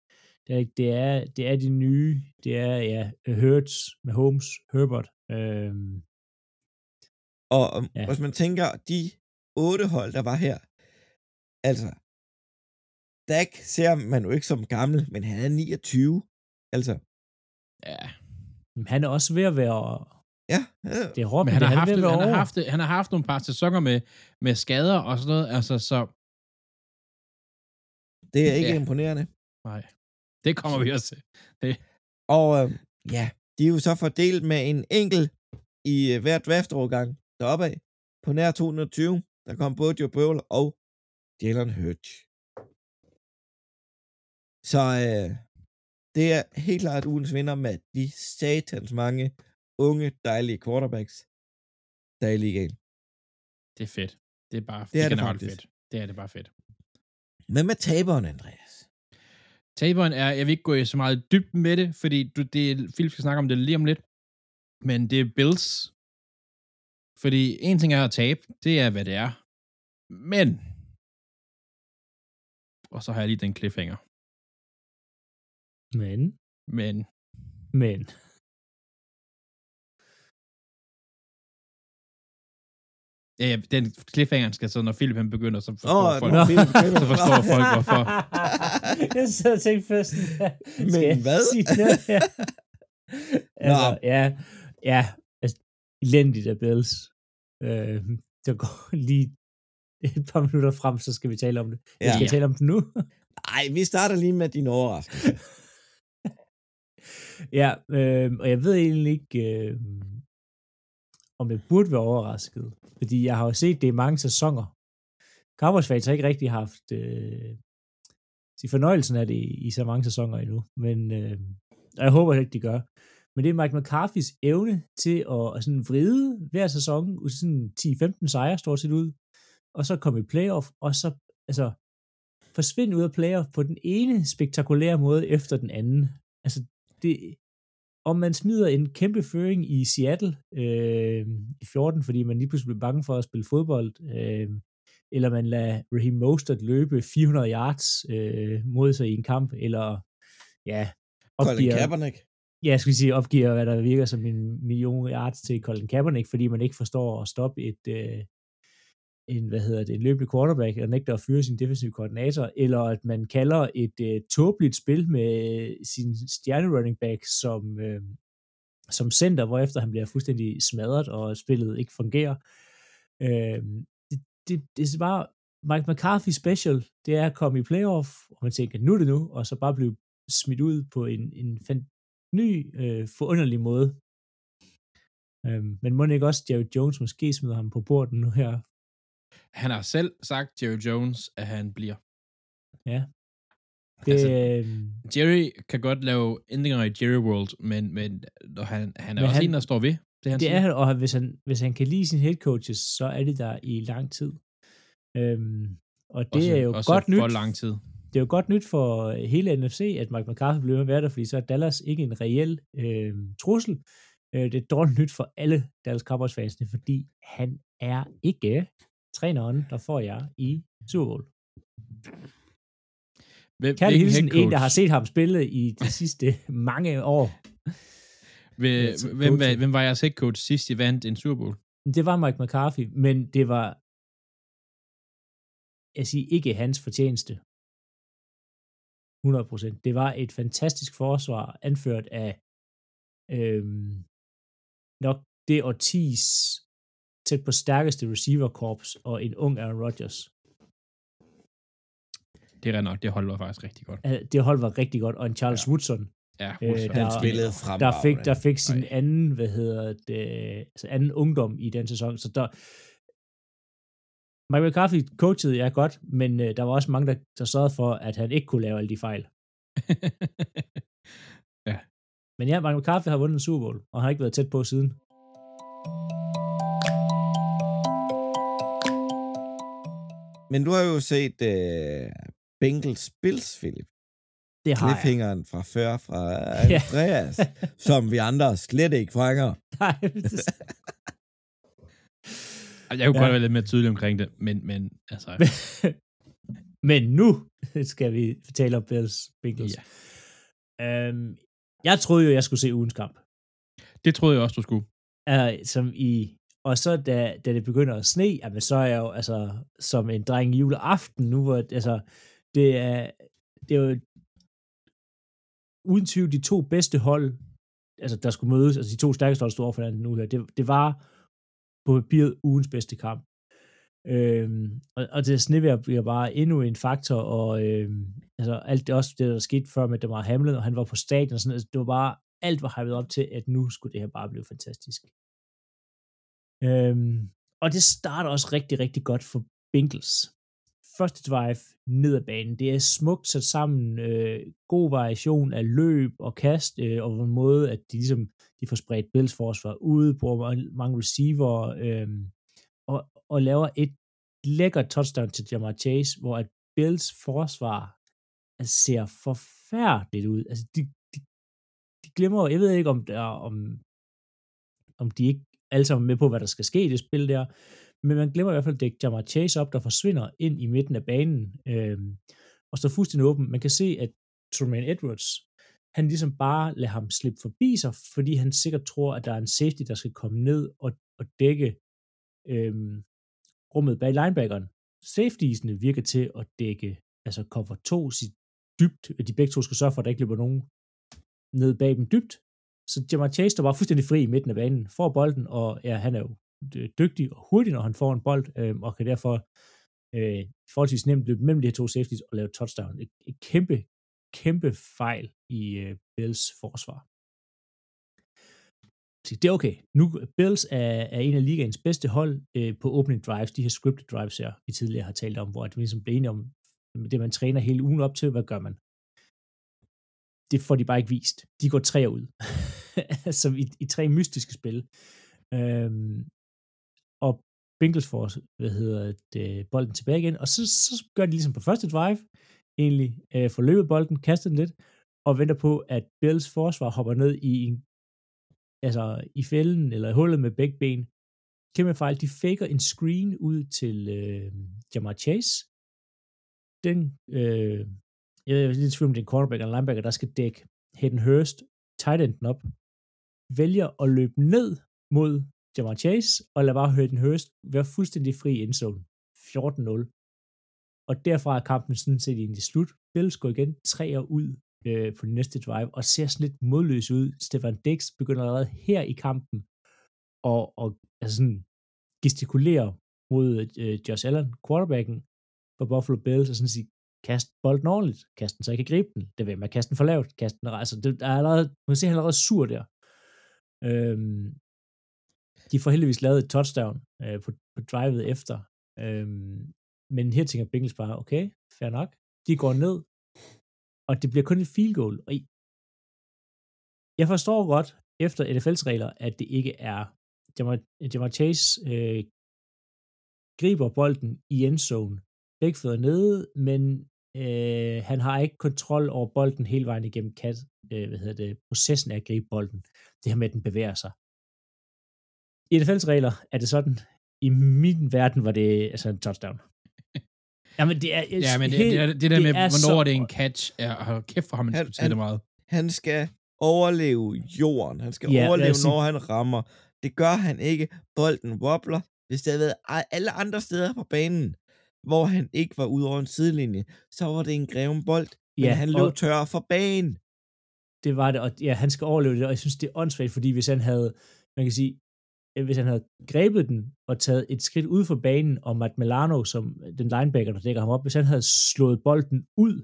det, er, det, er, det er de nye. Det er ja, Hurts, Mahomes, Herbert. Øhm, Og um, Ja. hvis man tænker, de otte hold, der var her, altså, Dak ser man jo ikke som gammel, men han er 29. Altså, ja. han er også ved at være... ja, ja. Det er hårdt, Men han det har, haft, ved at være han, har haft, han har haft nogle par sæsoner med, med skader og sådan noget, altså så, det er ikke Ja. imponerende. nej, det kommer vi også til. Og øh, ja, de er jo så fordelt med en enkelt i øh, hver draftovergang deroppe af. På nær 220, der kom både Joe Burrow og Jalen Hurts. Så øh, det er helt klart ugens vinder med de satans mange unge, dejlige quarterbacks, der er i ligaen. Det er fedt. Det er bare Det er det faktisk. fedt. Det er det bare fedt. Men med taberen, Andreas. Taberen er, jeg vil ikke gå i så meget dybt med det, fordi du, det, Philip skal snakke om det lige om lidt, men det er Bills. Fordi en ting er at tabe, det er, hvad det er. Men, og så har jeg lige den cliffhanger, Men, men men. Ja, ja, den cliffhanger skal så, når Philip han begynder, så forstår oh, folk. nå, Philip. (laughs) Så forstår folk, hvorfor. (laughs) jeg sad og tænkte først, (laughs) Men jeg hvad? sige noget her? altså, ja, ja, altså, elendigt af Bills. Øh, der går lige et par minutter frem, så skal vi tale om det. Ja. Ja. Skal jeg tale om det nu? Ej, vi starter lige med din overraskelse. ja, øh, og jeg ved egentlig ikke, øh, om jeg burde være overrasket. Fordi jeg har jo set det i mange sæsoner. Cowboys fans har ikke rigtig haft øh, sige, fornøjelsen af det i, i så mange sæsoner endnu. Men øh, jeg håber ikke, de gør. Men det er Mike McCarthy's evne til at, at sådan vride hver sæson, ud sådan 10-15 sejre stort set ud, og så komme i playoff, og så altså, forsvinde ud af playoff på den ene spektakulære måde efter den anden. Altså, det, om man smider en kæmpe føring i Seattle øh, i 14, fordi man lige pludselig blev bange for at spille fodbold, øh, eller man lader Raheem Mostert løbe 400 yards øh, mod sig i en kamp, eller ja, Colin opgiver, Kaepernick. ja, jeg skal sige, opgiver, hvad der virker som en million yards til Colin Kaepernick, fordi man ikke forstår at stoppe et, øh, en, hvad hedder det, en løbende quarterback, og nægter at fyre sin defensive koordinator, eller at man kalder et øh, tåbeligt spil med øh, sin stjerne running back som, øh, som center, hvorefter han bliver fuldstændig smadret, og spillet ikke fungerer. Øh, det, det, det er bare Mike McCarthy special, det er at komme i playoff, og man tænker, nu er det nu, og så bare blive smidt ud på en, en fan- ny, øh, forunderlig måde. Øhm, men må ikke også Jerry Jones måske smider ham på bordet nu her? Han har selv sagt, Jerry Jones, at han bliver. Ja. Det, Altså, altså, Jerry kan godt lave ændringer i Jerry World, men, men når han, han er Men også han- en, der står ved det, han det siger. er han, og hvis han, hvis han kan lide sine head coaches, så er det der i lang tid. Øhm, og det også, er jo også godt for nyt. lang tid. Det er jo godt nyt for hele NFC, at Mike McCarthy bliver med at være der, fordi så er Dallas ikke en reel øh, trussel. Øh, det er dårligt nyt for alle Dallas Cowboys fansene, fordi han er ikke træneren, der får jer i Super Bowl. Hvem, Kærlig hilsen, en, der har set ham spille i de (laughs) sidste mange år. Hvem, som hvem, var, hvem var jeres head coach sidst, I vandt en Super Bowl? Det var Mike McCarthy, men det var jeg siger ikke hans fortjeneste. 100%. Det var et fantastisk forsvar, anført af øhm, nok det årtis tæt på stærkeste receiver-korps og en ung Aaron Rodgers. Det er nok, det hold var faktisk rigtig godt. Det hold var rigtig godt, og en Charles Ja. ja. Woodson, Ja, Øh. Han der- spillede der fremragende. fik, der fik sin Nej. anden, hvad hedder det, altså anden ungdom i den sæson. Så der, Mike McCarthy coachede ja godt, men øh, der var også mange, der, der sørgede for, at han ikke kunne lave alle de fejl. (laughs) Men ja, Mike McCarthy har vundet en Super Bowl, og har ikke været tæt på siden. Men du har jo set uh, Bengals Bills, Philip. Det har jeg. Cliffhangeren fra før fra (laughs) Ja. Andreas, som vi andre slet ikke fanger. (laughs) Nej, det- Jeg kunne Ja. godt være lidt mere tydelig omkring det, men, men altså, (laughs) Men nu skal vi tale om Bills Bengals. Ja. Øhm, jeg troede jo, jeg skulle se ugens kamp. det troede jeg også, du skulle. Uh, som i, og så da, da det begynder at sne, jamen, så er jeg jo altså som en dreng i juleaften nu, hvor altså, det er, det er jo uden tvivl de to bedste hold, altså der skulle mødes, altså de to stærkeste hold stod over for hinanden nu her, det, det var på papiret ugens bedste kamp. Øhm, og, og det snevejr bliver bare endnu en faktor, og øhm, altså alt det også, det der skete før med Demar Hamlin, og han var på stadion og sådan, altså, det var bare, alt var hypet op til, at nu skulle det her bare blive fantastisk. Øhm, og det starter også rigtig, rigtig godt for Bengals. Første drive ned ad banen. Det er smukt sat sammen. Øh, god variation af løb og kast, øh, og på en måde, at de ligesom de får spredt Bills forsvar ud, bruger mange- mange receiver, øh, og, og laver et lækkert touchdown til Jamar Chase, hvor at Bills forsvar altså, ser forfærdeligt ud. Altså, de, de, de glemmer, jeg ved ikke, om, der, om, om de ikke alle sammen med på, hvad der skal ske i det spil der, men man glemmer i hvert fald at dække Jamar Chase op, der forsvinder ind i midten af banen, øh, og står fuldstændig åben. Man kan se, at Truman Edwards, han ligesom bare lader ham slippe forbi sig, fordi han sikkert tror, at der er en safety, der skal komme ned og, og dække øh, rummet bag linebackeren. Safetiesene virker til at dække, altså cover 2 sit dybt, de begge to skal sørge for, at der ikke løber nogen ned bag dem dybt, så Jamar Chase, der var fuldstændig fri i midten af banen, får bolden, og ja, han er jo øh, dygtig og hurtig, når han får en bold, øh, og kan derfor øh, forholdsvis nemt løbe mellem de her to safeties og lave touchdown. Et, et kæmpe, kæmpe fejl i øh, Bills forsvar. Så det er okay. Nu, Bills er, er en af ligaens bedste hold øh, på opening drives, de her scripted drives her, vi tidligere har talt om, hvor at vi ligesom bliver enige om, det man træner hele ugen op til, hvad gør man? Det får de bare ikke vist. De går tre ud. (laughs) Som i, i tre mystiske spil. Øhm, og Bengals får, hvad hedder det, bolden tilbage igen, og så, så gør de ligesom på første drive, egentlig øh, får løbet bolden, kastet den lidt, og venter på, at Bills forsvar hopper ned i en, altså i fælden, eller i hullet med begge ben. Kæmpe fejl, de faker en screen ud til øh, Jamar Chase. Den, øh, jeg er lidt i tvivl om det er en quarterback eller linebacker, der skal dække Hayden Hurst, tight enden op, vælger at løbe ned mod Jamar Chase, og lade bare Hayden Hurst være fuldstændig fri i endzone. 14-0. Og derfra er kampen sådan set egentlig slut. Bills går igen træer ud øh, på den næste drive, og ser sådan lidt modløs ud. Stefan Dix begynder allerede her i kampen og, og altså sådan, gestikulere mod øh, Josh Allen, quarterbacken for Buffalo Bills, og sådan sige, kast bolden ordentligt, kast den, så jeg kan gribe den. Det vil man kaste den for lavt, kast den, altså, det er allerede, man kan se, han er allerede sur der. Øhm, de får heldigvis lavet et touchdown øh, på, på drivet efter, øhm, men her tænker Bengals bare, okay, fair nok, de går ned, og det bliver kun et field goal, og i, jeg forstår godt, efter NFL's regler, at det ikke er Jamar, Jamar Chase øh, griber bolden i endzone, begge fødder nede, men øh, han har ikke kontrol over bolden hele vejen igennem kat, øh, hvad hedder det, processen af at gribe bolden. Det her med, at den bevæger sig. I NFL's regler er det sådan, i min verden var det altså en touchdown. Jamen, det er, Ja, men det, det, er, det der det med, er hvornår så- det er en catch, er, hold kæft for ham, man Han- diskuterer det han- meget. Han skal overleve jorden. Han skal Ja, overleve, sige- når han rammer. Det gør han ikke. Bolden wobbler. Hvis det havde været alle andre steder på banen, hvor han ikke var ude over en sidelinje, så var det en greven bold. men Ja, han løb og- tør for banen. det var det, og ja, han skal overleve det, og jeg synes, det er åndssvagt, fordi hvis han havde, man kan sige, øh, hvis han havde grebet den og taget et skridt ud for banen, og Matt Milano, som den linebacker, der dækker ham op, hvis han havde slået bolden ud,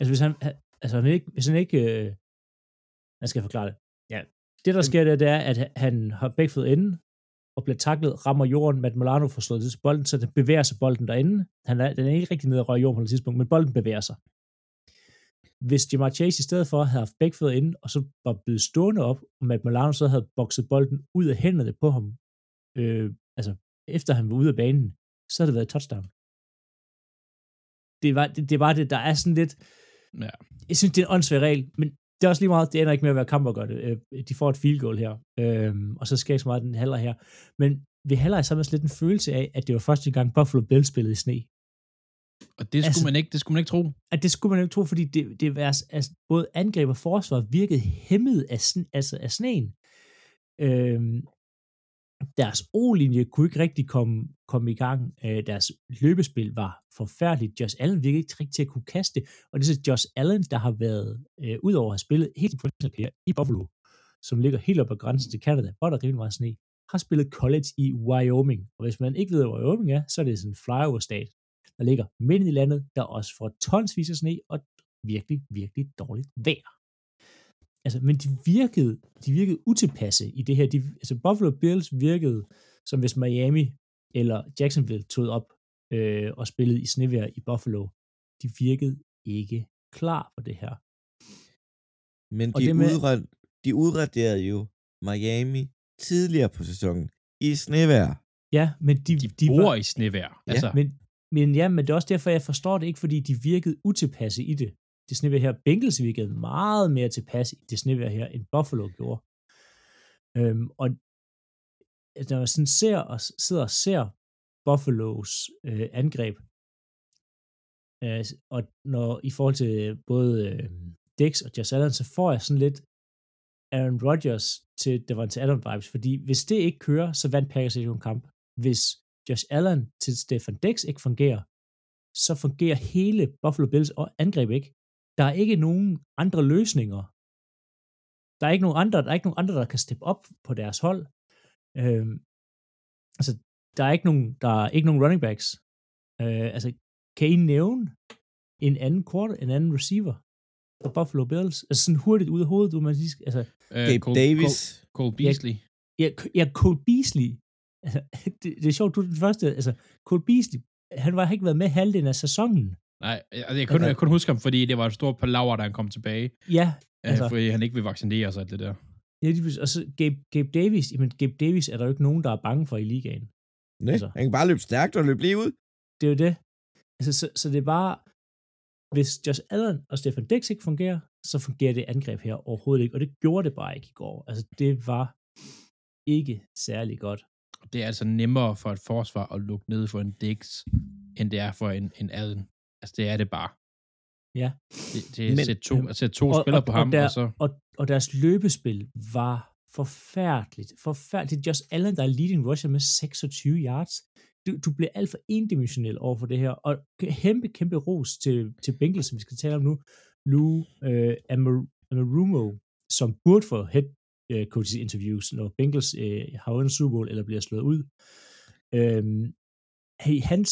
altså hvis han, altså han ikke, hvis han ikke, øh, jeg skal forklare det, ja, det der sker der, det er, at han har begge fået enden, og bliver taklet, rammer jorden, Matt Milano får slået til bolden, så den bevæger sig bolden derinde. Han er, den er ikke rigtig nede og rører jorden på et tidspunkt, men bolden bevæger sig hvis Jamar Chase i stedet for havde haft begge fødder inde, og så var blevet stående op, og Matt Milano så havde bokset bolden ud af hænderne på ham, øh, altså efter han var ude af banen, så havde det været et touchdown. Det var det, det, var det der er sådan lidt, Ja. jeg synes, det er en åndssvær regel, men det er også lige meget, det ender ikke med at være kamp at gøre det. Øh, De får et field goal her, øh, og så sker ikke så meget den halvleg her. Men ved halvleg så er man lidt en følelse af, at det var første gang Buffalo Bills spillede i sne. Og det skulle, Altså- man ikke, det skulle man ikke tro. at det skulle man ikke tro, fordi det, det var, altså, både angreb og forsvar virkede hæmmet af, sn, altså af sneen. Øhm, deres O-linje kunne ikke rigtig komme, komme i gang. Øh, deres løbespil var forfærdeligt. Josh Allen virkede ikke rigtig til at kunne kaste. Og det er så Josh Allen, der har været, øh, ud over at have spillet helt professionelt i Buffalo, som ligger helt op ad grænsen til Canada, hvor der er rimelig meget sne, har spillet college i Wyoming. Og hvis man ikke ved, hvor Wyoming er, så er det sådan en flyover-stat, der ligger midt i landet, der også får tonsvis af sne og virkelig, virkelig dårligt vejr. Altså, men de virkede, de virkede utilpasse i det her. De, altså, Buffalo Bills virkede, som hvis Miami eller Jacksonville tog op øh, og spillede i snevejr i Buffalo. De virkede ikke klar for det her. Men de, med- udrad, de udraderede jo Miami tidligere på sæsonen i snevejr. Ja, men de, De, de de bor var, i snevejr. Ja, Altså, Men, men ja, men det er også derfor, jeg forstår det ikke, fordi de virkede utilpasse i det. Det snevejr her, Bengals virkede meget mere tilpas i det snevejr her, end Buffalo gjorde. Øhm, og når jeg sådan ser og sidder og ser Buffalos øh, angreb, øh, og når i forhold til både øh, Dix og Josh Allen, så får jeg sådan lidt Aaron Rodgers til Davante Adams vibes, fordi hvis det ikke kører, så vandt Packers ikke en kamp. Hvis Josh Allen til Stefan Dix ikke fungerer, så fungerer hele Buffalo Bills og angreb ikke. Der er ikke nogen andre løsninger. Der er ikke nogen andre, der er ikke nogen andre, der kan steppe op på deres hold. Øhm, altså, der er ikke nogen, der er ikke nogen running backs. Øh, altså, kan I nævne en anden quarter, en anden receiver for Buffalo Bills? Altså sådan hurtigt ud af hovedet, du man skal- altså, øh, Gabe Cole, Davis. Cole, Cole Beasley. Ja, ja Cole Beasley. Altså, (laughs) det, det er sjovt, du er den første. Altså, Cole Beasley, han var, har ikke været med halvdelen af sæsonen. Nej, altså, jeg, kunne, jeg kunne huske ham, fordi det var et stort palaver, da han kom tilbage. Ja, Altså, Altså- fordi han ikke vil vaccinere sig alt det der. ja og så Gabe, Gabe Davis, jamen Gabe Davis er der jo ikke nogen, der er bange for i ligaen. Nej, Altså. han kan bare løbe stærkt og løbe lige ud. Det er jo det. Altså, så, så det er bare, hvis Josh Allen og Stefan Dix ikke fungerer, så fungerer det angreb her overhovedet ikke, og det gjorde det bare ikke i går. Altså, det var ikke særlig godt. Det er altså nemmere for et forsvar at lukke ned for en Dix, end det er for en, en Allen. Altså, det er det bare. Ja. Det, det er Men- sæt to, at sætte to og- spillere og- på og ham, og, der- og så... Og, og deres løbespil var forfærdeligt. Forfærdeligt. Josh Allen, der er leading rusher med 26 yards. Du, du bliver alt for endimensionel over for det her. Og kæmpe, kæmpe ros til, til Bengals, som vi skal tale om nu. Lou øh, Amar- Amarumo, som burde få head øh, coaches interviews, når Bengals øh, har vundet Super Bowl eller bliver slået ud. Øhm, hey, hans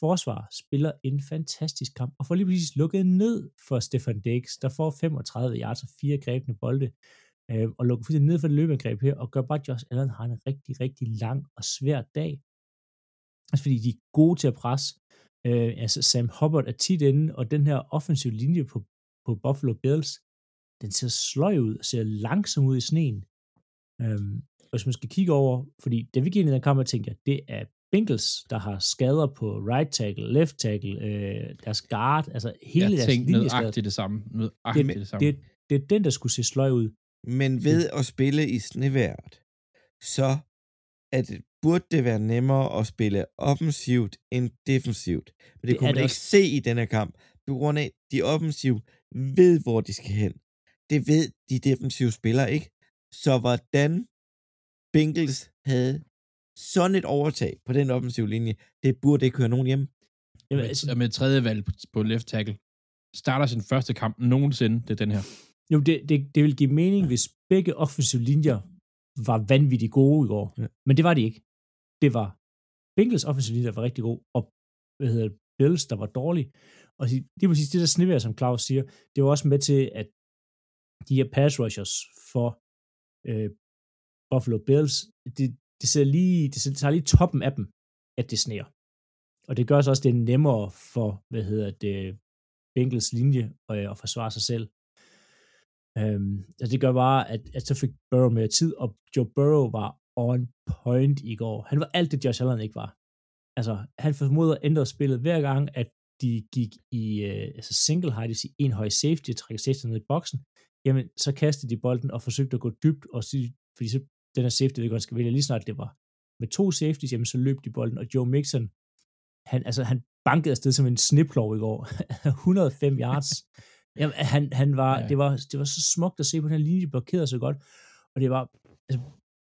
forsvar spiller en fantastisk kamp, og får lige præcis lukket ned for Stefan Dix, der får 35 yards og fire grebne bolde, øh, og lukker fuldstændig ned for det løbeangreb her, og gør bare, at Josh Allen har en rigtig, rigtig lang og svær dag. Altså fordi de er gode til at presse. Øh, altså Sam Hubbard er tit inde, og den her offensive linje på, på Buffalo Bills, den ser sløj ud og ser langsom ud i sneen. Øhm, og hvis man skal kigge over, fordi da vi gik ind i den kamp, jeg tænkte, jeg, det er Bengals, der har skader på right tackle, left tackle, øh, deres guard, altså hele Jeg deres linje nøjagtigt det samme. Nøjagtigt det, samme. det, det er den, der skulle se sløj ud. Men ved at spille i snevejret, så at burde det være nemmere at spille offensivt end defensivt. Men det, Det det kunne man det ikke se i denne kamp, på grund af, at de offensiv ved, hvor de skal hen. Det ved de defensive spillere ikke. Så hvordan Bengals havde sådan et overtag på den offensive linje, det burde ikke køre nogen hjem. Jamen, med, altså, og med tredje valg på, på left tackle. starter sin første kamp nogensinde, det er den her. Jo, det, det, det vil give mening, hvis begge offensive linjer var vanvittigt gode i går. Ja. Men det var de ikke. Det var Bengals offensive linjer, der var rigtig god, og hvad hedder det, Bills, der var dårlig. Og det er præcis det der snevær, som Claus siger, det var også med til, at de her pass rushers for øh, Buffalo Bills, det, det, ser lige, det tager lige toppen af dem, at det sneer. Og det gør så også, det er nemmere for, hvad hedder det, Bengals linje og, at forsvare sig selv. Øhm, altså det gør bare, at, at så fik Burrow mere tid, og Joe Burrow var on point i går. Han var alt det, Josh Allen ikke var. Altså, han formoder at ændre spillet hver gang, at de gik i øh, altså single high, det vil sige en høj safety, trækker safety ned i boksen, jamen, så kastede de bolden og forsøgte at gå dybt, og sige, fordi så den her safety, det skal vælge lige snart det var med to safeties, jamen så løb de bolden, og Joe Mixon, han, altså, han bankede afsted som en sniplov i går. (laughs) 105 yards. Jamen, han, han var, ja. det, var, det var så smukt at se på den her linje, de blokerede så godt. Og det var, altså,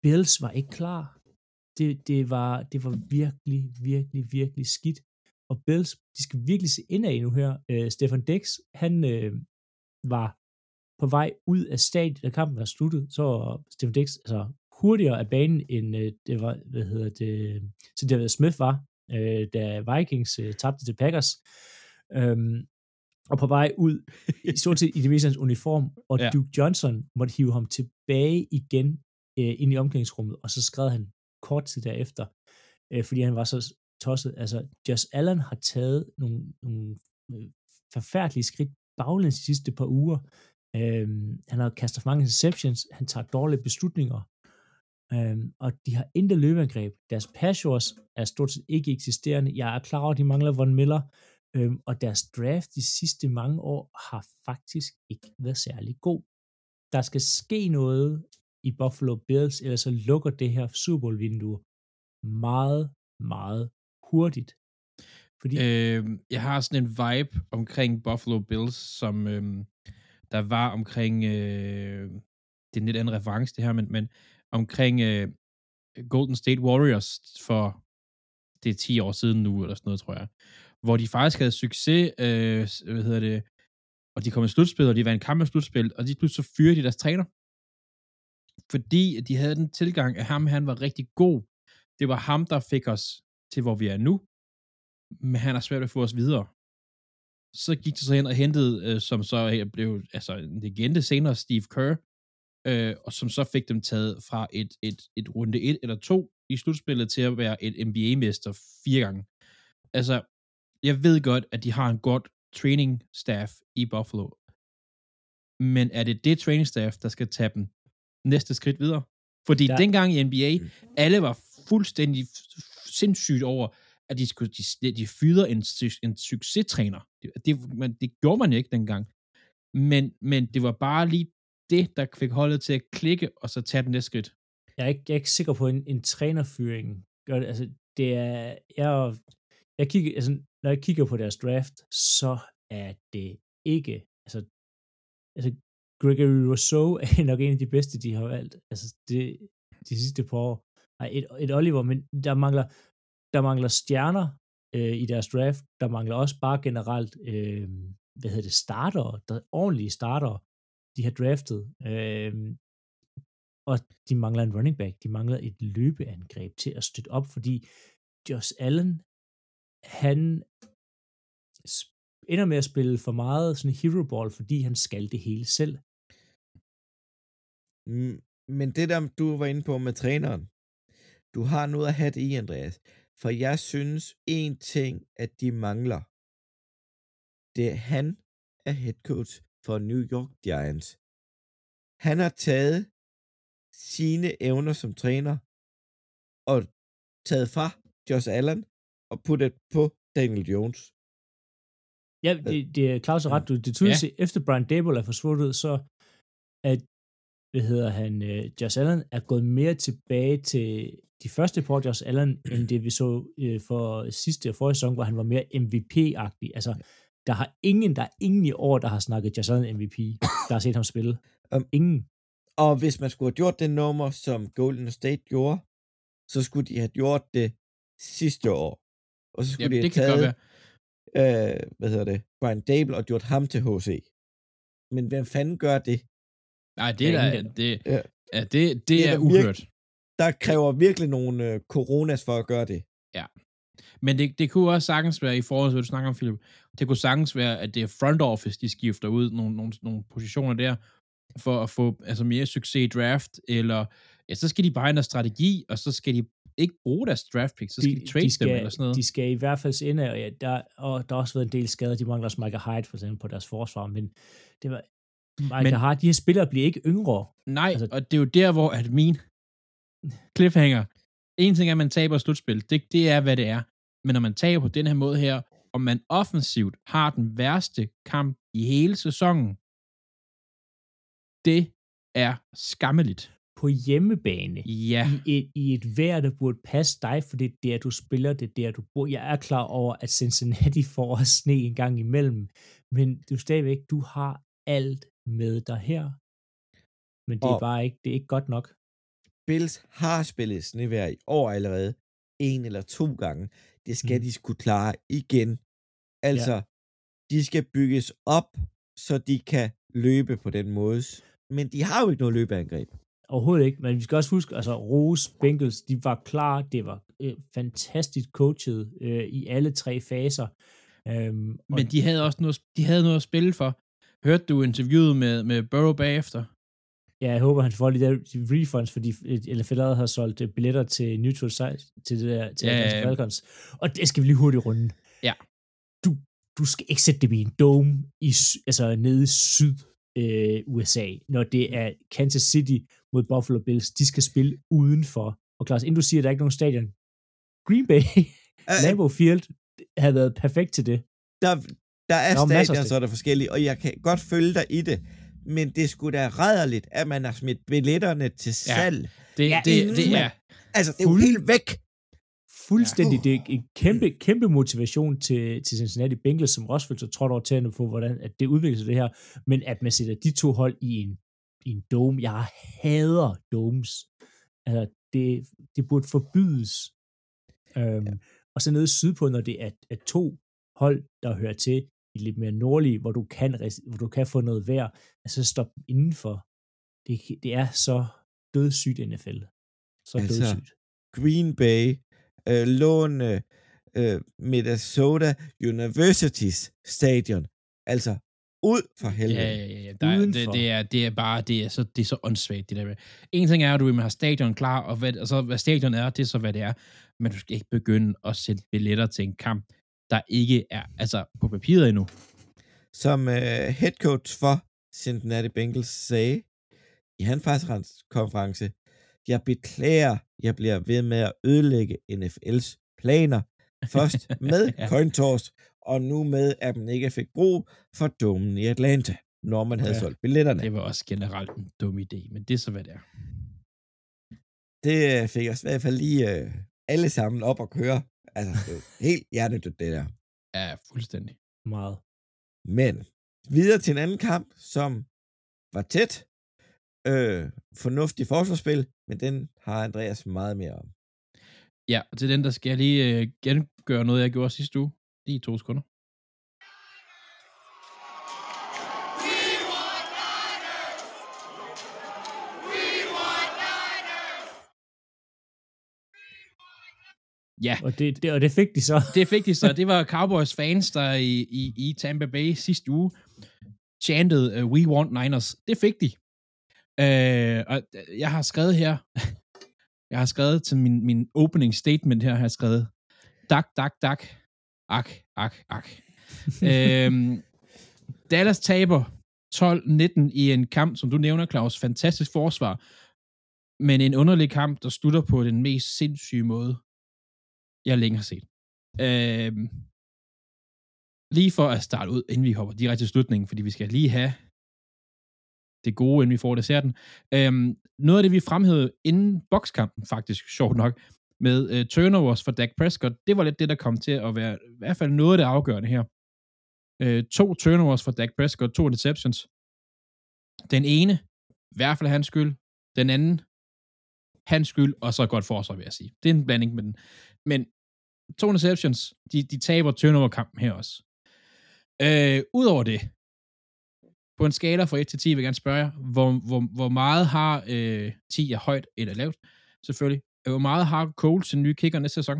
Bills var ikke klar. Det, det, var, det var virkelig, virkelig, virkelig skidt. Og Bills, de skal virkelig se indad nu her. Uh, Stefan Dix, han uh, var på vej ud af stadion, da kampen var sluttet, så var Stefan Dix altså, hurtigere af banen, end uh, det var, hvad hedder det, så David Smith var, uh, da Vikings uh, tabte til Packers. Um, og på vej ud, i stort set i det meste uniform, og ja. Duke Johnson måtte hive ham tilbage igen uh, ind i omklædningsrummet, og så skrev han kort tid derefter, uh, fordi han var så tosset. Altså, Josh Allen har taget nogle, nogle forfærdelige skridt baglæns de sidste par uger. Øhm, han har kastet for mange interceptions, han tager dårlige beslutninger, øhm, og de har intet løbeangreb. Deres pass er stort set ikke eksisterende. Jeg er klar over, at de mangler Von Miller, øhm, og deres draft de sidste mange år har faktisk ikke været særlig god. Der skal ske noget i Buffalo Bills, ellers så lukker det her Super Bowl-vindue meget, meget hurtigt. Fordi... Øh, jeg har sådan en vibe omkring Buffalo Bills, som øh, der var omkring, øh, det er en lidt anden reference det her, men, men omkring øh, Golden State Warriors for, det er 10 år siden nu, eller sådan noget, tror jeg, hvor de faktisk havde succes, øh, hvad hedder det, og de kom i slutspil, og de vandt en kamp i slutspil, og de pludselig så fyrede de deres træner, fordi de havde den tilgang, at ham, han var rigtig god. Det var ham, der fik os til, hvor vi er nu, men han har svært at få os videre. Så gik de så hen og hentede, øh, som så blev altså en legende senere, Steve Kerr, øh, og som så fik dem taget fra et, et, et runde 1 eller 2 i slutspillet til at være et NBA-mester fire gange. Altså, jeg ved godt, at de har en godt training staff i Buffalo, men er det det training staff, der skal tage dem næste skridt videre? Fordi der... dengang i NBA, alle var fuldstændig sindssygt over, at de, skulle, de, de fyrede en, en succestræner. Det, det, man, det gjorde man ikke dengang. Men, men det var bare lige det, der fik holdet til at klikke, og så tage den næste skridt. Jeg er ikke, jeg er ikke sikker på, en, en trænerfyring gør det. Altså, det er, jeg, jeg kigger, altså, når jeg kigger på deres draft, så er det ikke, altså, altså Gregory Rousseau (laughs) er nok en af de bedste, de har valgt. Altså, det, de sidste par år. Nej, et, et Oliver, men der mangler, der mangler stjerner øh, i deres draft. Der mangler også bare generelt, øh, hvad hedder det, starter, der ordentlige starter, de har draftet. Øh, og de mangler en running back. De mangler et løbeangreb til at støtte op, fordi Josh Allen, han ender med at spille for meget sådan hero ball, fordi han skal det hele selv. Men det der, du var inde på med træneren, du har noget at have det i, Andreas. For jeg synes, en ting, at de mangler, det er, han er head coach for New York Giants. Han har taget sine evner som træner og taget fra Josh Allen og puttet på Daniel Jones. Ja, det, det er Claus ret. Du, det tydeligt ja. efter Brian Dable er forsvundet, så at, hvad hedder han, uh, Josh Allen er gået mere tilbage til de første på Josh Allen, end det vi så uh, for sidste og forrige sæson, hvor han var mere MVP-agtig. Altså, der har ingen, der er ingen i år, der har snakket Allen MVP, der har set ham spille. Um, (coughs) ingen. Og hvis man skulle have gjort det nummer, som Golden State gjorde, så skulle de have gjort det sidste år. Og så skulle Jamen, de have taget, øh, hvad hedder det, Brian Dable og gjort ham til HC. Men hvem fanden gør det? Nej, det er Ja, det, Ja. ja, det, det, Det er er virke- uhørt. Der kræver virkelig nogle øh, coronas for at gøre det. Men det, det kunne også sagtens være, i forhold til, hvad du snakker om, Philip, det kunne sagtens være, at det er front office, de skifter ud nogle, nogle, nogle positioner der, for at få altså mere succes i draft, eller ja, så skal de bare ændre strategi, og så skal de ikke bruge deres draft picks, så skal de, de trade skal, dem eller sådan noget. De skal i hvert fald ende, og, ja, der, og der har også været en del skader. De mangler også Michael Hyde for eksempel på deres forsvar, men det var, Michael Men- Hyde, de her spillere bliver ikke yngre. Nej, altså- og det er jo der, hvor at min cliffhanger, en ting er, at man taber slutspil, det, det er, hvad det er. Men når man taber på den her måde her, og man offensivt har den værste kamp i hele sæsonen, det er skammeligt. På hjemmebane, Ja, i, et, i et vejr, der burde passe dig, for det er der, du spiller, det er der, du bor. Jeg er klar over, at Cincinnati (laughs) får også sne en gang imellem, men du er stadigvæk, du har alt med dig her. Men det er Og- bare ikke, det er ikke godt nok. Bills har spillet snevejr i år allerede. En eller to gange. Det skal Mm. de skulle klare igen. Altså, ja. de skal bygges op, så de kan løbe på den måde. Men de har jo ikke noget løbeangreb. Overhovedet ikke, men vi skal også huske, altså Rose, Bengals, de var klar, det var øh, fantastisk coachet øh, i alle tre faser. Øhm, men de havde også noget, de havde noget at spille for. Hørte du interviewet med, med Burrow bagefter? Ja, jeg håber, han får de der refunds, fordi NFL har solgt øh, billetter til neutral site, til det der, til Ja, ja. Falcons. Og det skal vi lige hurtigt runde. Ja. Du, du skal ikke sætte dem i en dome, i, altså nede i syd øh, USA, når det er Kansas City mod Buffalo Bills. De skal spille udenfor. Og Klaus, inden du siger, at der er ikke nogen stadion, Green Bay, Øh, Lambeau Field havde været perfekt til det. der, der er Der er stadion, så er der forskellige, og jeg kan godt følge dig i det. Men det skulle da rædderligt, at man har smidt billetterne til Ja. salg. Det, Ja, det, inden det man- er, Altså, det er jo helt væk. Fuldstændig. Ja. Det er en kæmpe, kæmpe motivation til, til Cincinnati Bengals, som også følte sig trådt over tæerne på, hvordan at det udvikler sig det her. Men at man sætter de to hold i en, i en dome. Jeg hader domes. Altså, det, det burde forbydes. Øhm, og så nede sydpå, når det er, er to hold, der hører til i lidt mere nordlige, hvor du kan, hvor du kan få noget vejr, altså stop dem indenfor. Det, det er så dødssygt NFL. Så Altså, dødssygt. Green Bay, øh, låne øh, Minnesota Universitys stadion. Altså, ud for helvede. Ja, ja, ja. Der, er- det, det, er, det er bare, det er så, det er så åndssvagt, det der. En ting er, at du vil have stadion klar, og hvad, altså, hvad stadion er, det er så, hvad det er. Men du skal ikke begynde at sætte billetter til en kamp, der ikke er, altså på papiret endnu. Som øh, head coach for Cincinnati Bengals sagde i hans pressekonference, jeg beklager, jeg bliver ved med at ødelægge NFL's planer. Først (laughs) med Ja. coin toss, og nu med, at man ikke fik brug for domen i Atlanta, når man havde Ja. solgt billetterne. Det var også generelt en dum idé, men det er så, hvad det er. Det øh, fik os i hvert fald lige øh, alle sammen op at køre. Altså, det er helt hjernedødt, det der. Ja, fuldstændig. Meget. Men videre til en anden kamp, som var tæt. Øh, fornuftig forsvarsspil, men den har Andreas meget mere om. Ja, og til den, der skal jeg lige øh, gengøre noget, jeg gjorde sidste uge. Lige i to sekunder. Ja, Og det, det, og det fik de så. (laughs) det fik de så. Det var Cowboys fans, der i, i, i Tampa Bay sidste uge chantede uh, We Want Niners. Det fik de. Uh, og jeg har skrevet her, (laughs) jeg har skrevet til min, min opening statement her, har jeg skrevet, dak, dak, dak, ak, ak, ak. (laughs) øhm, Dallas taber 12-19 i en kamp, som du nævner, Claus. Fantastisk forsvar. Men en underlig kamp, der slutter på den mest sindssyge måde, jeg længe har set. Øh, lige for at starte ud, inden vi hopper direkte til slutningen, fordi vi skal lige have det gode, inden vi får desserten. Øhm, noget af det, vi fremhævede inden bokskampen, faktisk, (laughs) sjovt nok, med øh, turnovers for Dak Prescott, det var lidt det, der kom til at være i hvert fald noget af det afgørende her. Øh, to turnovers for Dak Prescott, to interceptions. Den ene, i hvert fald hans skyld. Den anden, hans skyld, og så godt forsvar, vil jeg sige. Det er en blanding med den. Men to interceptions, de, de taber turnover-kampen her også. Øh, Udover det, på en skala fra 1 til 10 vil jeg gerne spørge jer, hvor, hvor, hvor meget har øh, 10 er højt eller lavt, selvfølgelig. Hvor meget har Coles en ny kicker næste sæson?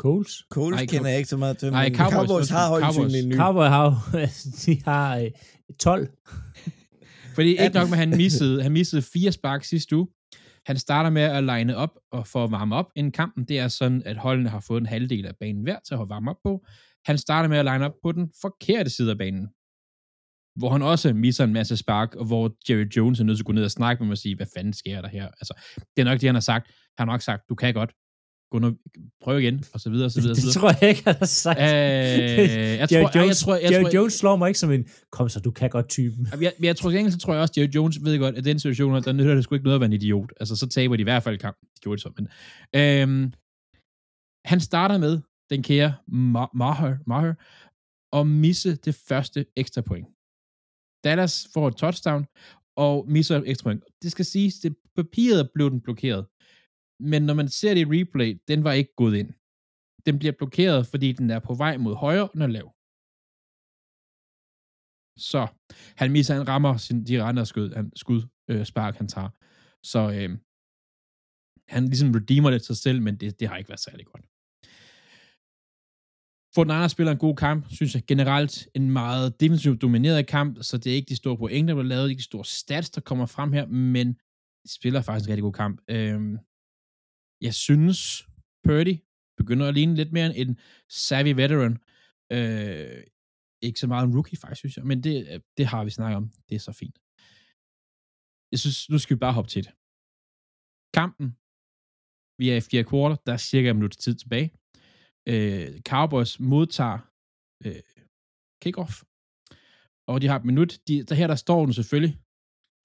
Coles? Coles Nej, kender Cowboys- jeg ikke så meget til, Nej, men Cowboys, Cowboys, har højt Cowboys. en ny. Cowboy har (laughs) de har øh, 12. Fordi ikke 18. nok med, at han missede, han missede fire spark sidste uge. Han starter med at line op og for at varme op inden kampen. Det er sådan, at holdene har fået en halvdel af banen hver til at varme op på. Han starter med at line op på den forkerte side af banen. Hvor han også misser en masse spark, og hvor Jerry Jones er nødt til at gå ned og snakke med mig og sige, hvad fanden sker der her? Altså, det er nok det, han har sagt. Han har nok sagt, du kan godt. Gå nu, prøv igen, og så videre, og så videre, Det videre. tror jeg ikke, han har sagt. Øh, jeg tror- jeg- jeg Jones, tror- jeg Jerry tror- Jones slår mig ikke som en, kom så, du kan godt typen. Jeg, men jeg tror, gengæld, så tror jeg også, Jerry Jones ved godt, at den situation, der nytter det sgu ikke noget at være en idiot. Altså, så taber de i hvert fald kampen. Det gjorde de så, men... Øhm, han starter med den kære Ma- Maher, Maher og misse det første ekstra point. Dallas får et touchdown og misser ekstra point. Det skal siges, det papiret blev den blokeret. Men når man ser det i replay, den var ikke gået ind. Den bliver blokeret, fordi den er på vej mod højre, og den er lav. Så han misser, han rammer sin, de andre skud, han, skud øh, spark, han tager. Så øh, han ligesom redeemer det sig selv, men det, det har ikke været særlig godt. Fortnite spiller en god kamp, synes jeg generelt en meget defensivt domineret kamp, så det er ikke de store point, der bliver lavet, ikke de store stats, der kommer frem her, men de spiller faktisk en rigtig god kamp. Øh, jeg synes, Purdy begynder at ligne lidt mere en savvy veteran. Øh, ikke så meget en rookie, faktisk, synes jeg, men det, det har vi snakket om. Det er så fint. Jeg synes, nu skal vi bare hoppe til det. Kampen, vi er i fjerde kvartal, der er cirka en minut tid tilbage. Øh, Cowboys modtager øh, kickoff, og de har et minut. De, der her, der står den selvfølgelig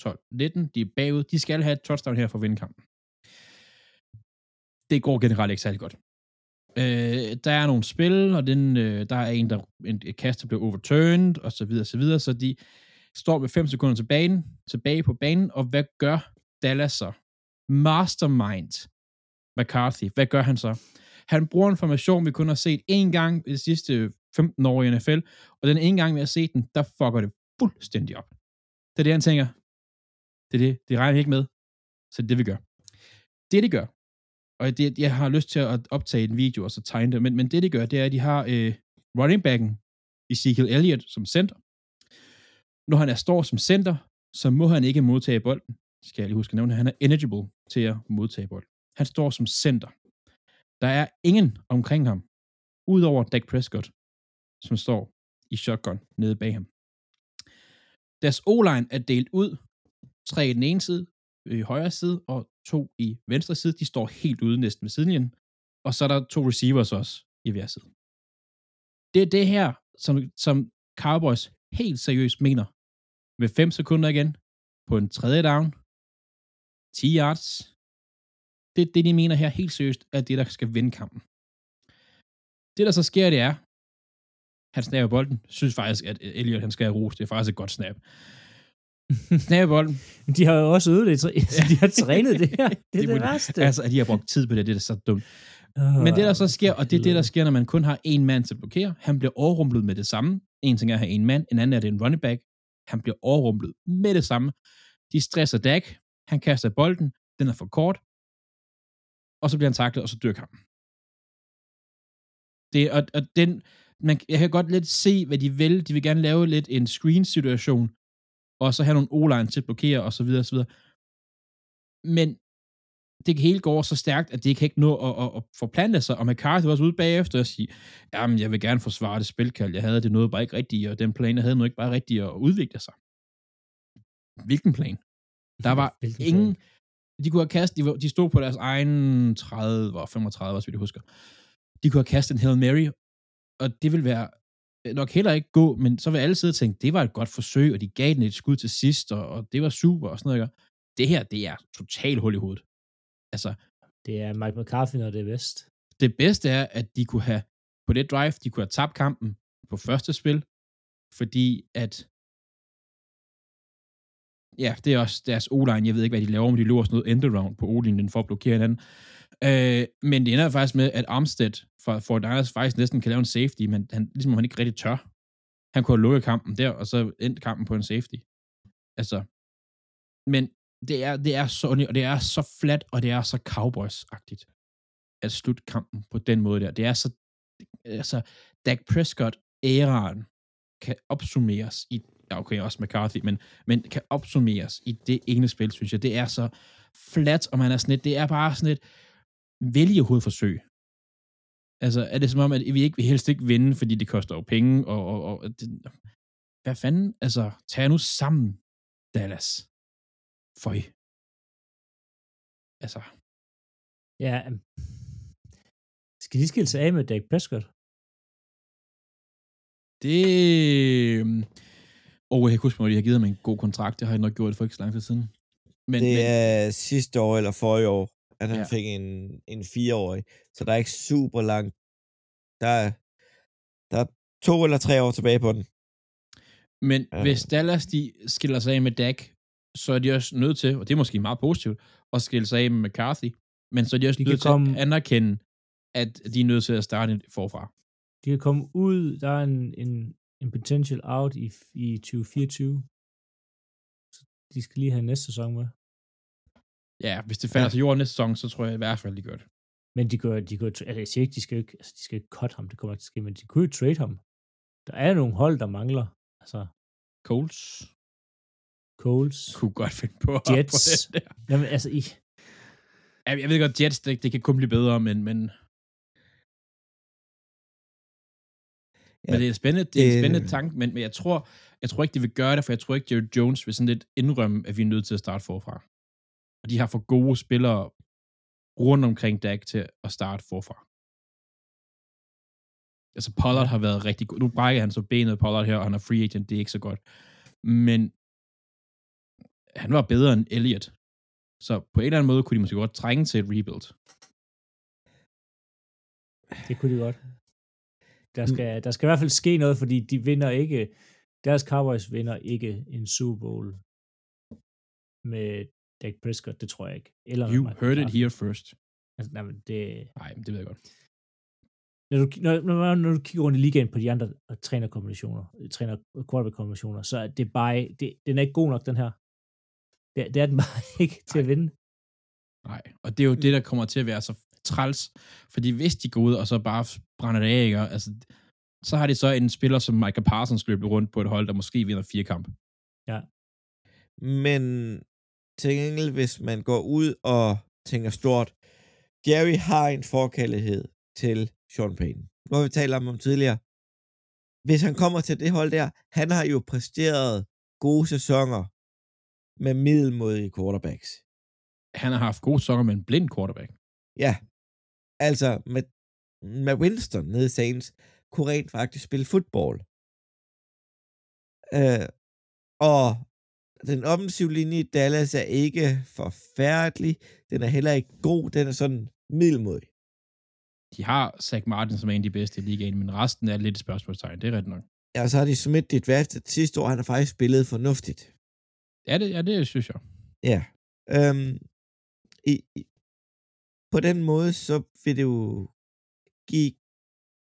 12-19, de er bagud. De skal have et touchdown her for at vinde kampen. Det går generelt ikke særlig godt. Øh, der er nogle spil, og den, øh, der er en, der en, et kast, der bliver overturned, og så videre, så videre, så de står med 5 sekunder til banen, tilbage på banen, og hvad gør Dallas så? Mastermind McCarthy, hvad gør han så? Han bruger en formation, vi kun har set én gang i de sidste 15 år i NFL, og den ene gang, vi har set den, der fucker det fuldstændig op. Det er det, han tænker. Det er det, det regner ikke med. Så det er det, vi gør. Det, de gør, og det, jeg har lyst til at optage en video og så tegne det, men, men det, de gør, det er, at de har øh, running backen Ezekiel Elliott som center. Når han er står som center, så må han ikke modtage bolden. Skal jeg lige huske at nævne, han er eligible til at modtage bolden. Han står som center. Der er ingen omkring ham, udover Dak Prescott, som står i shotgun nede bag ham. Deres O-line er delt ud. Tre i den ene side, i højre side, og to i venstre side. De står helt ude næsten ved sidelinjen. Og så er der to receivers også i hver side. Det er det her, som, som Cowboys helt seriøst mener. Med 5 sekunder igen, på en tredje down, 10 yards. Det er det, de mener her helt seriøst, er det, der skal vinde kampen. Det, der så sker, det er, han snapper bolden. Synes faktisk, at Elliot, han skal have ros. Det er faktisk et godt snap. (laughs) Snapper bolden. De har jo også øvet det. (laughs) De har trænet det her. (laughs) Det er det, det de- værste. Altså, at de har brugt tid på det, det er så dumt. Men det, der så sker, og det er det, der sker, når man kun har en mand til at blokere, han bliver overrumplet med det samme. En ting er at have en mand, en anden er, det en running back. Han bliver overrumplet med det samme. De stresser Dak, han kaster bolden, den er for kort, og så bliver han taklet, og så dør kampen. Det, og, og den, man, jeg kan godt lidt se, hvad de vil. De vil gerne lave lidt en screen-situation, og så have nogle o-line til at blokere, og så videre, og så videre. Men det hele går så stærkt, at det kan ikke nå at, at, at forplante sig, og McCarthy var også ude bagefter og sige, jamen, jeg vil gerne forsvare det spilkald, jeg havde, det nåede bare ikke rigtigt, og den plan, jeg havde, nåede ikke bare rigtigt at udvikle sig. Hvilken plan? Der var (laughs) Hvilken ingen, de kunne have kastet, de, de stod på deres egen 30 og 35, så vidt jeg husker. De kunne have kastet en Hail Mary, og det vil være nok heller ikke gå, men så vil alle sidde og tænke, det var et godt forsøg, og de gav den et skud til sidst, og, og det var super, og sådan noget. ikke? Det her, det er totalt hul i hovedet. Altså, Det er Mike McCarthy, når det er bedst. det bedste er, at de kunne have, på det drive, de kunne have tabt kampen på første spil, fordi at, ja, det er også deres O-line, jeg ved ikke, hvad de laver, men de løber sådan noget end around på O-linjen for at blokere hinanden. Øh, men det ender faktisk med, at Armstead for, for Niners faktisk næsten kan lave en safety, men han, ligesom han ikke rigtig tør. Han kunne have lukket kampen der, og så endte kampen på en safety. Altså, men det er, det er så, og det er så flat, og det er så Cowboys-agtigt at slutte kampen på den måde der. Det er så, altså, Dak Prescott-æraen kan opsummeres i, ja okay, også McCarthy, men, men kan opsummeres i det ene spil, synes jeg. Det er så flat, og man er sådan lidt, det er bare sådan et vælgehovedforsøg. Altså, er det som om, at vi ikke vil helst ikke vinde, fordi det koster jo penge, og, og, og det, hvad fanden, altså, tag nu sammen, Dallas. Føj. Altså. Ja, øhm, skal de skille sig af med Dak Prescott? Det... Og jeg kan huske, at de har givet ham en god kontrakt. Det har jeg nok gjort for ikke så lang tid siden. Men, det men, er sidste år eller forrige år, at han Ja. fik en, en fireårig. Så der er ikke super langt. Der er, der er to eller tre år tilbage på den. Men Ja. hvis Dallas de skiller sig af med Dak, så er de også nødt til, og det er måske meget positivt, at skille sig af med McCarthy, men så er de også De nødt til komme- at anerkende, at de er nødt til at starte forfra. De kan komme ud, der er en, en, en potential out i, i 2024. Så de skal lige have næste sæson med. Ja, hvis det falder Ja. til jorden næste sæson, så tror jeg i hvert fald, de gør det. Men de gør, de gør, altså jeg siger ikke, de skal ikke, altså de skal ikke cut ham, det kommer ikke til at ske, men de kunne jo trade ham. Der er nogle hold, der mangler. Altså, Colts Coles, kunne godt finde på at Jets. på det der. Jamen, altså, I, Ja, Jeg ved godt, Jets, det, det kan kun blive bedre, men, men, Ja, men det er spændende, det er en spændende tanke, men, men jeg tror, jeg tror ikke, de vil gøre det, for jeg tror ikke, Jerry Jones vil sådan lidt indrømme, at vi er nødt til at starte forfra. Og de har for gode spillere rundt omkring Dak til at starte forfra. Altså Pollard har været rigtig god. Nu brækker han så benet Pollard her, og han er free agent, det er ikke så godt. Men han var bedre end Elliott. Så på en eller anden måde kunne de måske godt trænge til et rebuild. det kunne de godt. Der skal, der skal i hvert fald ske noget, fordi de vinder ikke, deres Cowboys vinder ikke en Super Bowl med Dak Prescott, det tror jeg ikke. Eller You Mike heard it McCarthy. here first. Altså, nej, men det, Nej, men det ved jeg godt. når du, når, når, når du kigger rundt i ligaen på de andre øh, trænerkombinationer, øh, træner quarterback-kombinationer, så er det bare, det, den er ikke god nok, den her. Det, det er den (laughs) bare ikke til at vinde. Nej, og det er jo det, der kommer til at være så træls. Fordi hvis de går ud og så bare brænder det af, ikke? altså, så har de så en spiller som Michael Parsons løbet rundt på et hold, der måske vinder fire kampe. Men til gengæld, hvis man går ud og tænker stort, Jerry har en forkærlighed til Sean Payton. Nu har vi talt om ham tidligere. Hvis han kommer til det hold der, han har jo præsteret gode sæsoner med middelmodige quarterbacks. Han har haft gode sokker med en blind quarterback. Ja, altså med, med Winston nede i Saints, kunne rent faktisk spille fodbold. Øh, og den offensive linje i Dallas er ikke forfærdelig. Den er heller ikke god. Den er sådan middelmodig. De har Zach Martin som er en af de bedste i ligaen, men resten er lidt et spørgsmålstegn. Det er rigtigt nok. Ja, og så har de smidt dit draftet sidste år. Han har faktisk spillet fornuftigt. Ja, det, ja, det synes jeg. Ja. Øhm, i, i, på den måde, så vil det jo give,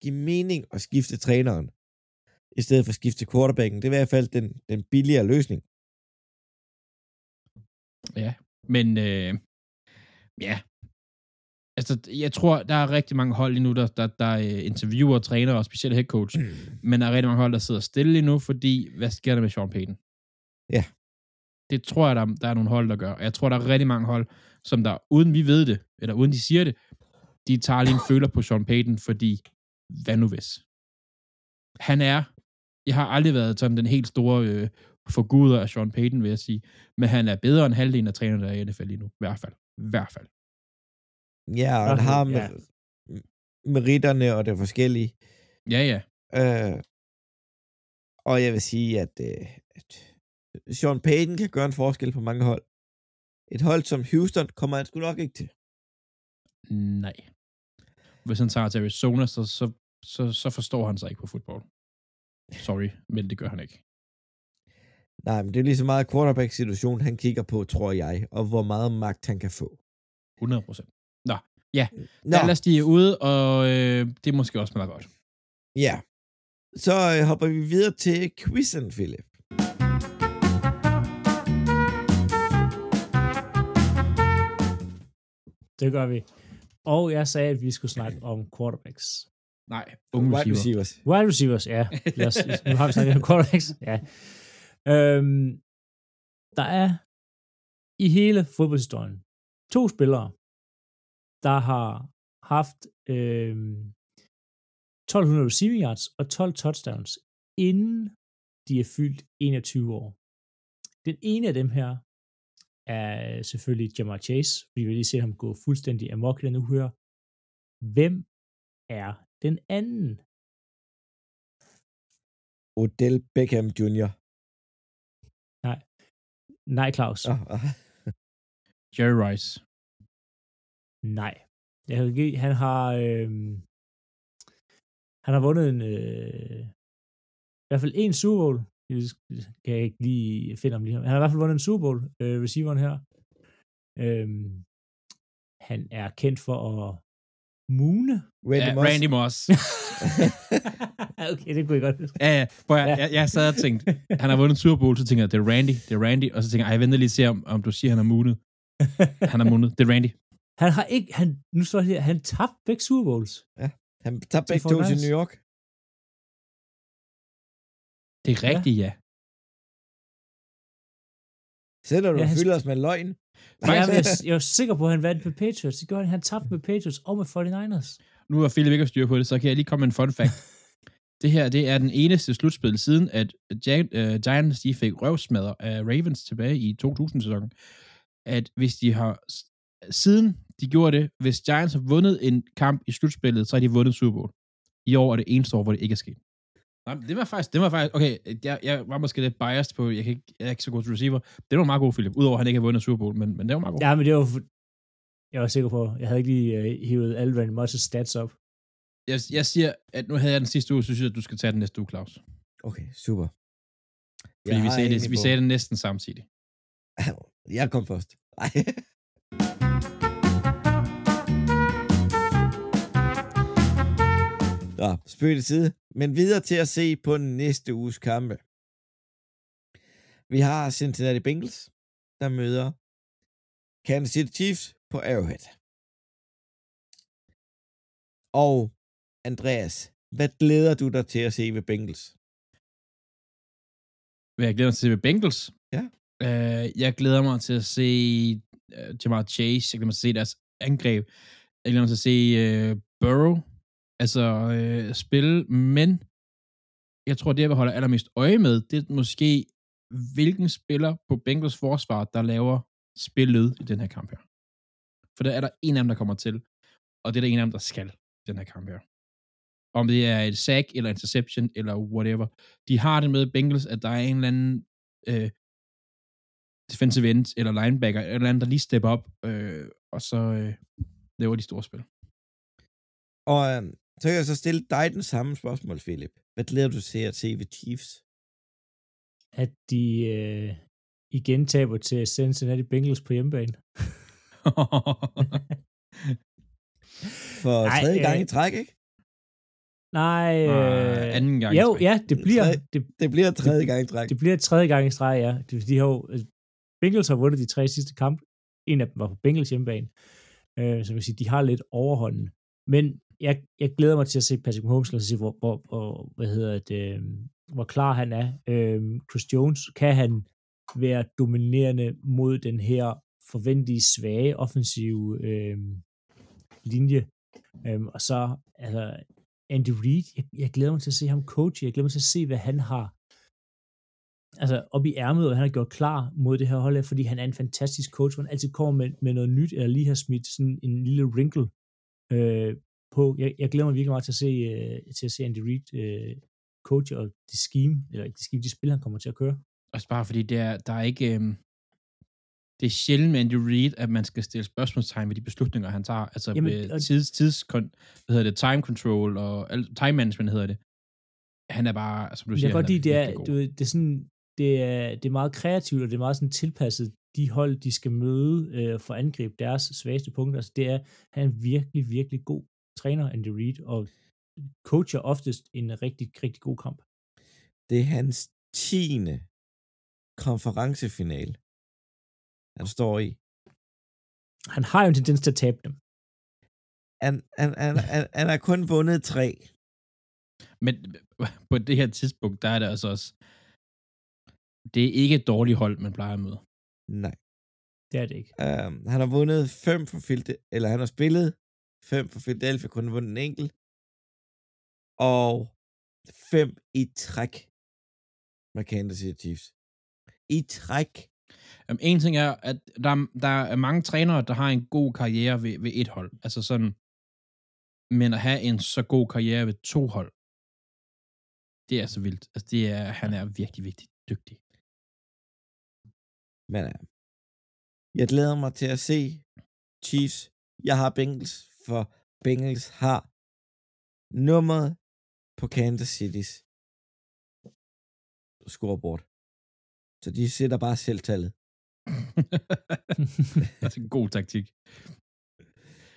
give mening at skifte træneren, i stedet for at skifte quarterbacken. Det er i hvert fald den, den billigere løsning. Ja, men øh, ja. Altså, jeg tror, der er rigtig mange hold lige nu, der, der, der øh, interviewer trænere og specielt head coach. Men der er rigtig mange hold, der sidder stille lige nu, fordi hvad sker der med Sean Payton? Ja. Det tror jeg, der, der er nogle hold, der gør. Og jeg tror, der er rigtig mange hold, som der, uden vi ved det, eller uden de siger det, de tager lige en (laughs) føler på Sean Payton, fordi hvad nu hvis? Han er, jeg har aldrig været sådan den helt store øh, forguder af Sean Payton, vil jeg sige, men han er bedre end halvdelen af trænerne, der er i NFL lige nu. I hvert fald. I hvert fald. Ja, og han Okay, har ja. med, meritterne og det forskellige. Ja, ja. Øh, og jeg vil sige, at, øh, at Sean Payton kan gøre en forskel på mange hold. Et hold som Houston kommer han sgu nok ikke til. Nej. Hvis han tager til Arizona, så, så, så, så forstår han sig ikke på fodbold. Sorry, men det gør han ikke. Nej, men det er lige så meget quarterback-situation, han kigger på, tror jeg, og hvor meget magt han kan få. 100 procent. Nå, Nå, Dallas, de er ude, og øh, det er måske også meget godt. ja. Så øh, hopper vi videre til quizzen, Philip. Det gør vi. Og jeg sagde, at vi skulle snakke om quarterbacks. Nej, unge Wide receiver. receivers. Wide receivers, ja. Lad os, nu har vi snakket om quarterbacks. Ja. Øhm, der er i hele fodboldhistorien to spillere, der har haft øhm, 1200 receiving yards og 12 touchdowns, inden de er fyldt 21 år. Den ene af dem her er selvfølgelig Jamar Chase. Vi vil lige se ham gå fuldstændig amok i den uge. Hvem er den anden? Odell Beckham Jr. Nej, Claus. Oh, oh. Jerry Rice. Nej. Jeg vil give, han har øhm, han har vundet en øh, i hvert fald en Super Bowl. Det kan jeg ikke lige finde om lige Han har i hvert fald vundet en Super Bowl, øh, receiveren her. Øhm, han er kendt for at mune. Randy Ja, Moss. Randy Moss. (laughs) (laughs) okay, det kunne jeg godt huske. Ja, ja. Prøv, jeg, Ja. jeg, jeg sad og tænkte, han har vundet Super Bowl, så tænker jeg, det er Randy, det er Randy, og så tænker jeg, jeg venter lige og se, om, om du siger, han har munet. (laughs) Han har munet. Det er Randy. han har ikke, han, nu står det her, han tabte begge Super Bowls. Han tabte begge to til 49ers. New York. Det er rigtigt, ja. Sætter du Ja, ja, han- fylder os med løgn? Men jeg, jeg er (laughs) sikker på, at han vandt med Patriots. Det gjorde han. Han tabte med Patriots og med 49ers. Nu har Philip ikke styr på det, så kan jeg lige komme med en fun fact. (laughs) det her, det er den eneste slutspil siden, at uh, Giants de fik røvsmadder af Ravens tilbage i 2000-sæsonen. At hvis de har, siden de gjorde det, hvis Giants har vundet en kamp i slutspillet, så har de vundet Super Bowl. I år er det eneste år, hvor det ikke er sket. Nej, det var faktisk, det var faktisk, okay, jeg, jeg var måske lidt biased på, jeg, kan ikke, jeg er ikke så god til receiver. Det var meget god, Philip, udover at han ikke har vundet Super Bowl, men, men det var meget god. Ja, men det var... Jeg var sikker på, jeg havde ikke lige uh, hivet alle Randy Moss' stats op. Jeg, jeg siger, at nu havde jeg den sidste uge, så synes jeg, at du skal tage den næste uge, Claus. Okay, super. Fordi vi har sagde, det, vi sagde det næsten samtidig. (laughs) Jeg kom først. Ej. (laughs) Nå, spøg til side. Men videre til at se på næste uges kampe. Vi har Cincinnati Bengals, der møder Kansas City Chiefs på Arrowhead. Og Andreas, hvad glæder du dig til at se ved Bengals? Hvad jeg glæder mig til ved Bengals. Ja. Uh, jeg glæder mig til at se uh, Jamar Chase. Jeg glæder mig til at se deres angreb. Jeg glæder mig til at se uh, Burrow altså øh, spille, men jeg tror, det jeg vil holde allermest øje med, det er måske, hvilken spiller på Bengals forsvar, der laver spillet i den her kamp her. For der er der en af dem, der kommer til, og det er der en af dem, der skal i den her kamp her. Om det er et sack, eller interception, eller whatever. De har det med Bengals, at der er en eller anden øh, defensive end, eller linebacker, eller eller andet, der lige stepper op, øh, og så øh, laver de store spil. Og øhm, så kan jeg så stille dig den samme spørgsmål, Philip. Hvad glæder du til at se ved Chiefs? At de øh, igen taber til Cincinnati Bengals på hjemmebane. (laughs) For Ej, tredje gang øh, i træk, ikke? Nej, Øh, anden gang i Jo, træk. ja, det bliver, Tredje- det, Det bliver tredje gang i træk. det bliver tredje gang i streg, ja. De, de har jo, altså, Bengals har vundet de tre sidste kampe. En af dem var på Bengals hjemmebane. Øh, så vil sige, de har lidt overhånden. Men jeg, jeg glæder mig til at se Patrick Mahomes, og se, hvor, hvor, hvor, hvad hedder det, øhm, hvor klar han er. Øhm, Chris Jones, kan han være dominerende mod den her forventelige svage offensive øhm, linje. Øhm, og så, altså, Andy Reid, jeg, jeg glæder mig til at se ham coach. Jeg glæder mig til at se, hvad han har altså op i ærmet, og han har gjort klar mod det her hold, fordi han er en fantastisk coach, hvor han altid kommer med, med noget nyt, eller lige har smidt sådan en lille wrinkle øh, på. Jeg, jeg glæder mig virkelig meget til at se, øh, til at se Andy Reid øh, coach, og det scheme, eller ikke det scheme, de spil, han kommer til at køre. Også bare fordi, det er, der er ikke... Øhm, det er sjældent med Andy Reid, at man skal stille spørgsmålstegn ved de beslutninger, han tager. Altså Jamen, og- tids, tids, hvad hedder det, time control og time management hedder det. Han er bare, som du Jeg siger, kan godt han lide, det er, du ved, det er sådan, det er, det er meget kreativt, og det er meget sådan tilpasset de hold, de skal møde øh, for at angribe deres svageste punkter. Altså, det er, han er en virkelig, virkelig god træner, Andy Reid, og coacher oftest en rigtig, rigtig god kamp. Det er hans tiende konferencefinal, han står i. Han har jo en tendens til at tabe dem. Han, han, han, han, han har kun vundet tre. Men på det her tidspunkt, der er det altså også, det er ikke et dårligt hold, man plejer at møde. Nej. Det er det ikke. Um, han har vundet fem for Philadelphia, eller han har spillet fem for Philadelphia, kun vundet en enkelt. Og fem i træk med Kansas City Chiefs. I træk. Um, en ting er, at der, der er mange trænere, der har en god karriere ved, ved et hold. Altså sådan, men at have en så god karriere ved to hold, det er så vildt. Altså det er, han er virkelig, virkelig dygtig. Men uh, jeg glæder mig til at se Chiefs. Jeg har Bengals, for Bengals har nummeret på Kansas City's scoreboard. Så de sætter bare selv tallet. (laughs) det er en god taktik.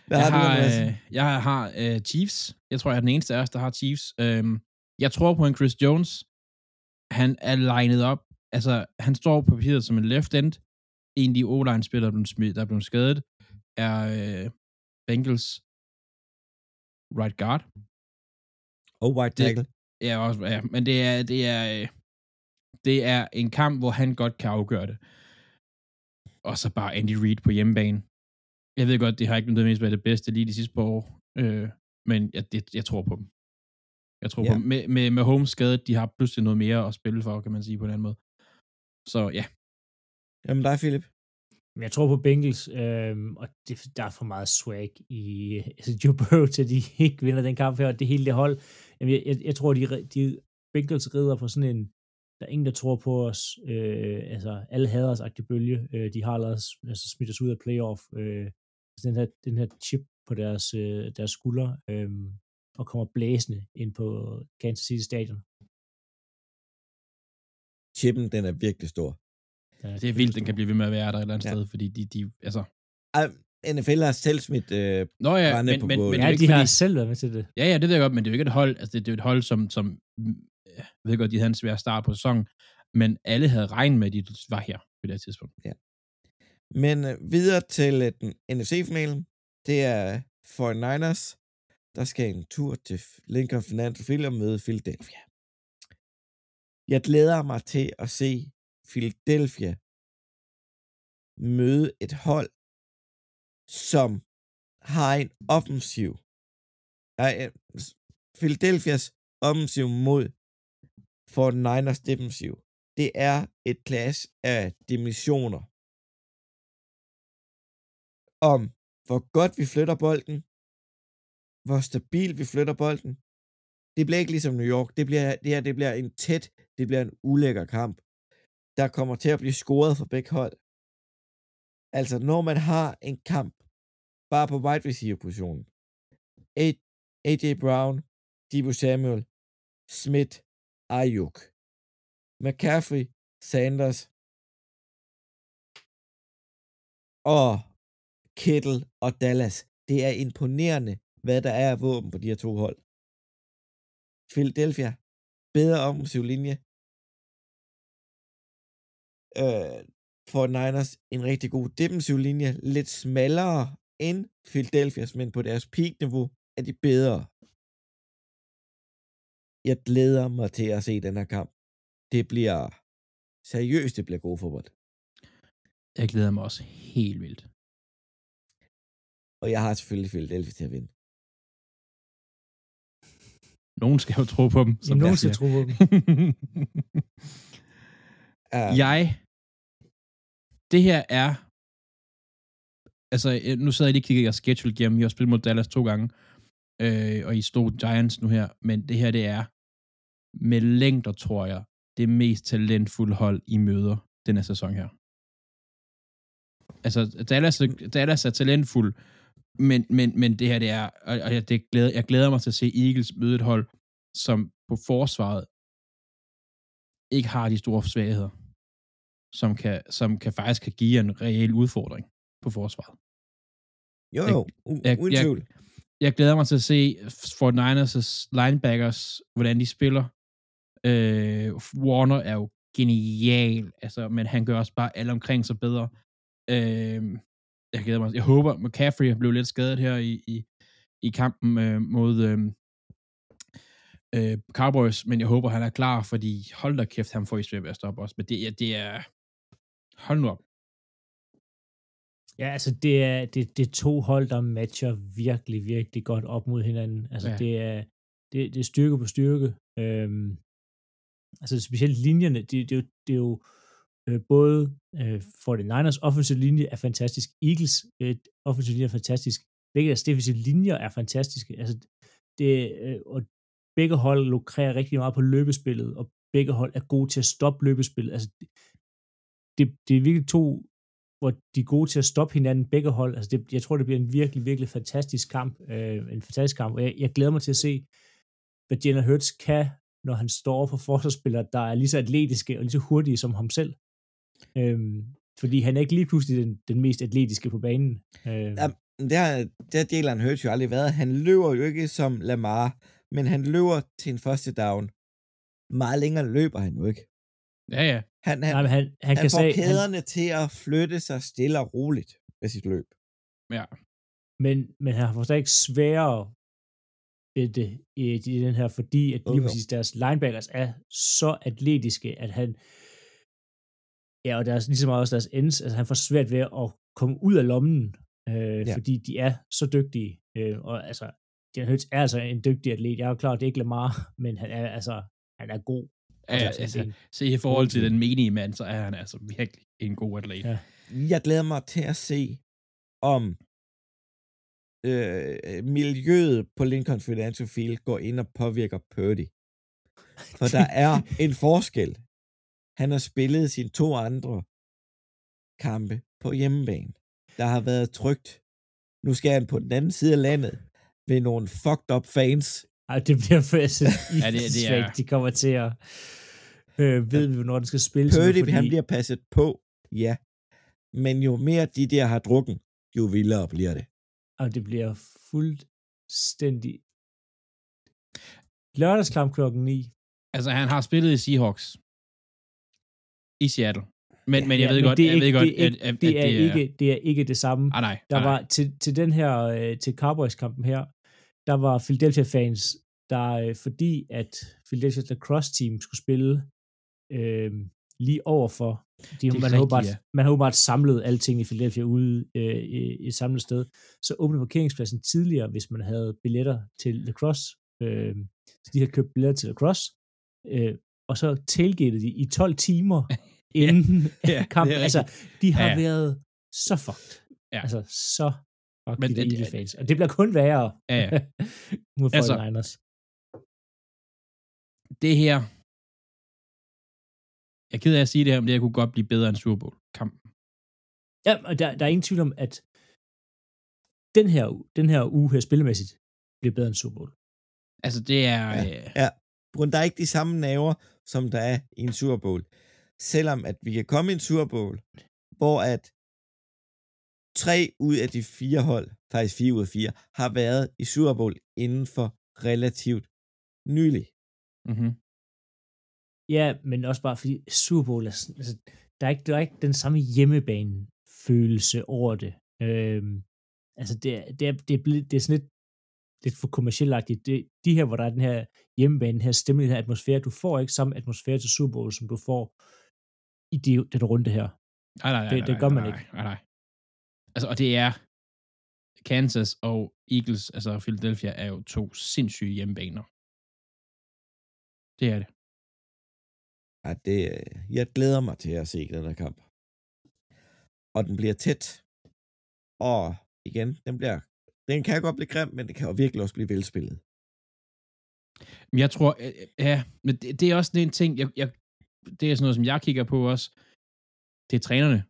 Hvad jeg har, du, øh, jeg har uh, Chiefs. Jeg tror, jeg er den eneste af os, der har Chiefs. Um, jeg tror på en Chris Jones. Han er legnet op. Altså, han står på papiret som en left end. En af de O-line-spillere, der er blevet- der er blevet skadet, er uh, Bengals right guard. Og White det- Tackle. Ja, også, ja, men det er, det er, øh, det er en kamp, hvor han godt kan afgøre det. Og så bare Andy Reid på hjemmebane. Jeg ved godt, det har ikke nødvendigvis været det bedste lige de sidste par år, øh, men jeg, det, jeg tror på dem. Jeg tror Ja. på dem. Med, med, med Holmes skadet, de har pludselig noget mere at spille for, kan man sige på den anden måde. Så ja, Jamen dig, Philip. Men jeg tror på Bengals, øh, og det, der er for meget swag i altså Joe Burrow til, at de (laughs) ikke vinder den kamp her, og det hele det hold. Jamen, jeg, jeg, jeg tror, de, de Bengals rider på sådan en, der er ingen, der tror på os. Øh, altså, alle hader os bølge. Øh, de har allerede altså, smidt os ud af playoff. Øh, altså, den, her, den her chip på deres, øh, deres skulder, øh, og kommer blæsende ind på Kansas City Stadion. Chippen, den er virkelig stor. Den det er vildt, den kan blive ved med at være der et eller andet Ja. ja. sted, fordi de, de altså... Ej, NFL har selv smidt... Øh, Nå ja, men, på men, men, Ja, de ikke har fordi, selv været med til det. Ja, ja, det ved jeg godt, men det er jo ikke et hold, altså det, det er et hold, som, som jeg ved godt, de havde en svær start på sæsonen, men alle havde regnet med, at de var her på det her tidspunkt. Men øh, videre til øh, den NFC-finalen. Det er 49ers, der skal en tur til Lincoln Financial Field og møde Philadelphia. Jeg glæder mig til at se Philadelphia møde et hold, som har en offensiv. Nej, Philadelphias offensiv mod for Niners defensiv. Det er et klasse af dimensioner om, hvor godt vi flytter bolden, hvor stabil vi flytter bolden. Det bliver ikke ligesom New York. Det, bliver, det her det bliver en tæt, det bliver en ulækker kamp. Der kommer til at blive scoret for begge hold. Altså, når man har en kamp, bare på wide receiver positionen, AJ Brown, Debo Samuel, Smith, Ayuk, McCaffrey, Sanders og Kittle og Dallas. Det er imponerende, hvad der er af våben på de her to hold. Philadelphia, bedre offensiv linje. Øh, for Niners, en rigtig god defensiv linje. Lidt smallere end Philadelphia's, men på deres peak-niveau er de bedre. Jeg glæder mig til at se den her kamp. Det bliver seriøst, det bliver god fodbold. Jeg glæder mig også helt vildt. Og jeg har selvfølgelig Philadelphia til at vinde. Nogen skal jo tro på dem. Som nogen jeg skal tro på dem. (laughs) Uh, jeg, det her er, altså øh, nu sidder jeg lige og kigger jeres schedule igennem, I har spillet mod Dallas to gange, øh, og I stod Giants nu her, men det her det er, med længder tror jeg, det mest talentfulde hold i møder den her sæson her. Altså, Dallas, Dallas er talentfuld, men, men, men det her, det er, og og jeg, det glæder, jeg glæder mig til at se Eagles møde et hold, som på forsvaret ikke har de store svagheder som kan, som kan faktisk kan give en reel udfordring på forsvaret. Jo, jo, jeg- uden jeg- tvivl. Jeg glæder mig til at se Fort Niners' linebackers, hvordan de spiller. Øh, Warner er jo genial, altså, men han gør også bare alle omkring sig bedre. Øh, jeg glæder mig. Jeg håber, McCaffrey blev lidt skadet her i, i, i kampen øh, mod øh, øh, Cowboys, men jeg håber, han er klar, fordi hold da kæft, han får i svært ved at stoppe også. Men det, er- det er... Hold nu op. Ja, altså det er, det, det er to hold, der matcher virkelig, virkelig godt op mod hinanden. Altså Ja. det, er, det, det er styrke på styrke. Øhm, altså specielt linjerne, det, det, er jo- det er jo øh, både øh, 49ers offensive linje er fantastisk, Eagles øh, offensive linje er fantastisk, begge deres defensive linjer er fantastiske. Altså det, øh, og begge hold lukrerer rigtig meget på løbespillet, og begge hold er gode til at stoppe løbespillet. Altså det, det, er virkelig to hvor de er gode til at stoppe hinanden, begge hold. Altså det, jeg tror, det bliver en virkelig, virkelig fantastisk kamp. Øh, en fantastisk kamp, og jeg, jeg glæder mig til at se, hvad Jalen Hurts kan, når han står for forsvarsspillere, der er lige så atletiske og lige så hurtige som ham selv. Øhm, fordi han er ikke lige pludselig den, den mest atletiske på banen. Øh, Ja, det har, det har Jalen Hurts jo aldrig været. Han løber jo ikke som Lamar, men han løber til en første down. Meget længere løber han jo ikke. Ja, ja. Han, han, nej, han, han, han kan får sige, han, kæderne til at flytte sig stille og roligt med sit løb. Ja. men, men han får stadig sværere ved det i, i den her, fordi at lige jo. præcis deres linebackers er så atletiske, at han ja, og deres, lige så meget også deres ends, altså han får svært ved at komme ud af lommen, øh, Ja. ja. fordi de er så dygtige, øh, og altså, Jalen Hurts er altså en dygtig atlet, jeg er jo klar, det er ikke Lamar, (laughs) men han er altså, han er god. Ja, ja Altså, altså, se i forhold til den menige mand, så er han altså virkelig en god atlet. Ja. Jeg glæder mig til at se, om øh, miljøet på Lincoln Financial Field går ind og påvirker Purdy. For der (laughs) er en forskel. Han har spillet sine to andre kampe på hjemmebane. Der har været trygt. Nu skal han på den anden side af landet ved nogle fucked up fans. Ej, det bliver (laughs) altså, Ja, det- det er- de kommer til at øh, ved vi, hvornår den skal spilles. Purdy, fordi- han bliver passet på, ja. Men jo mere de der har drukken, jo vildere bliver det. Og det bliver fuldstændig... Lørdagskamp klokken 9. Altså, han har spillet i Seahawks. I Seattle. Men, men jeg Ja, ved godt, det er jeg ved ikke- godt, det er at, ikke- at, det at er, ikke, det er ikke det samme. Ah, nej, Der ah, var nej. til, til den her, øh, til Cowboys-kampen her, der var Philadelphia-fans, der øh, fordi at Philadelphia lacrosse team skulle spille øh, lige overfor, de, man, har rigtigt, åbenbart, ja. man har åbenbart samlet alting i Philadelphia ude øh, i, i et samlet sted, så åbnede parkeringspladsen tidligere, hvis man havde billetter til lacrosse. Øh, så de havde købt billetter til lacrosse, øh, og så tailgatede de i 12 timer (laughs) inden ja, det kampen. Altså, de har Ja, ja. været så fucked. Ja. Altså, så fucked Men de det- Eagles fans. Og det bliver kun værre Ja, ja. (laughs) mod Altså, 49ers. Det her... Jeg er ked af at sige det her, men det her kunne godt blive bedre end Super Bowl-kampen. Ja, og der, der er ingen tvivl om, at den her, u- den her uge her spillemæssigt bliver bedre end Super Bowl. Altså, det er... Ja. Øh, Ja. Grund, der er ikke de samme naver, som der er i en Super Bowl. Selvom at vi kan komme i en Super Bowl, hvor at tre ud af de fire hold, faktisk fire ud af fire, har været i Super Bowl inden for relativt nylig. mm-hmm. Ja, men også bare fordi Super Bowl er sådan, altså, der er ikke, der er ikke den samme hjemmebane-følelse over det. Øhm, altså, det er, det er, det er, blevet, det er sådan lidt, lidt for kommersielagtigt. Det, de her, hvor der er den her hjemmebane, den her stemning, den her atmosfære, du får ikke samme atmosfære til Super Bowl, som du får i de, den runde her. Nej, nej, nej, Det- det gør man nej, ikke. Nej, nej. Altså, og det er... Kansas og Eagles, altså Philadelphia, er jo to sindssyge hjemmebaner. Det er det. Ja, det, jeg glæder mig til at se den her kamp. Og den bliver tæt. Og igen, den bliver den kan godt blive grim, men det kan jo virkelig også blive velspillet. Men jeg tror, øh, øh, ja, men det, det er også en ting, jeg, jeg, det er sådan noget, som jeg kigger på også. Det er trænerne.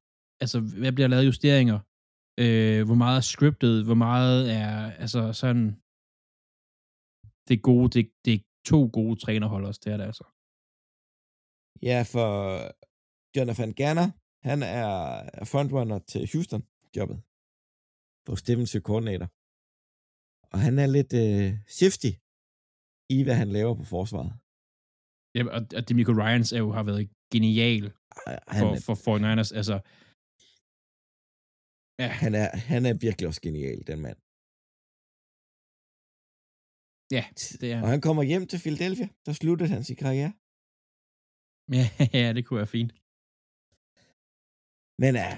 Altså, hvad bliver lavet justeringer? Øh, hvor meget er scriptet? Hvor meget er, altså sådan, det gode, det, det er to gode trænerhold også, det er det altså. Ja, for Jonathan Garner, han er frontrunner til Houston-jobbet på defensive coordinator. Og han er lidt øh, shifty i, hvad han laver på forsvaret. Ja, og, og Demico Ryans er jo, har været genial Han, for, for 49ers. Altså, ja, han, er, han er virkelig også genial, den mand. ja, det er Og han kommer hjem til Philadelphia, der sluttede han sin karriere. ja, (laughs) ja, det kunne være fint. Men ja,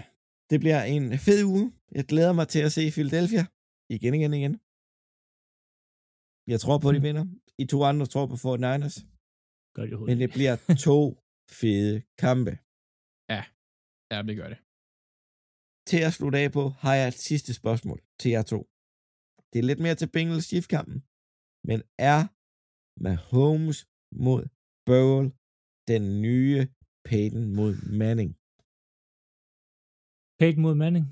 det bliver en fed uge. Jeg glæder mig til at se Philadelphia igen, igen, igen. Jeg tror på, at de vinder. I to andre tror på 49ers. Gør det Men det bliver to (laughs) fede kampe. Ja, det gør det. Til at slutte af på, har jeg et sidste spørgsmål til jer to. Det er lidt mere til Bengals Chiefs-kampen. Men er Mahomes mod Burrow den nye Peyton mod Manning? Peyton mod Manning.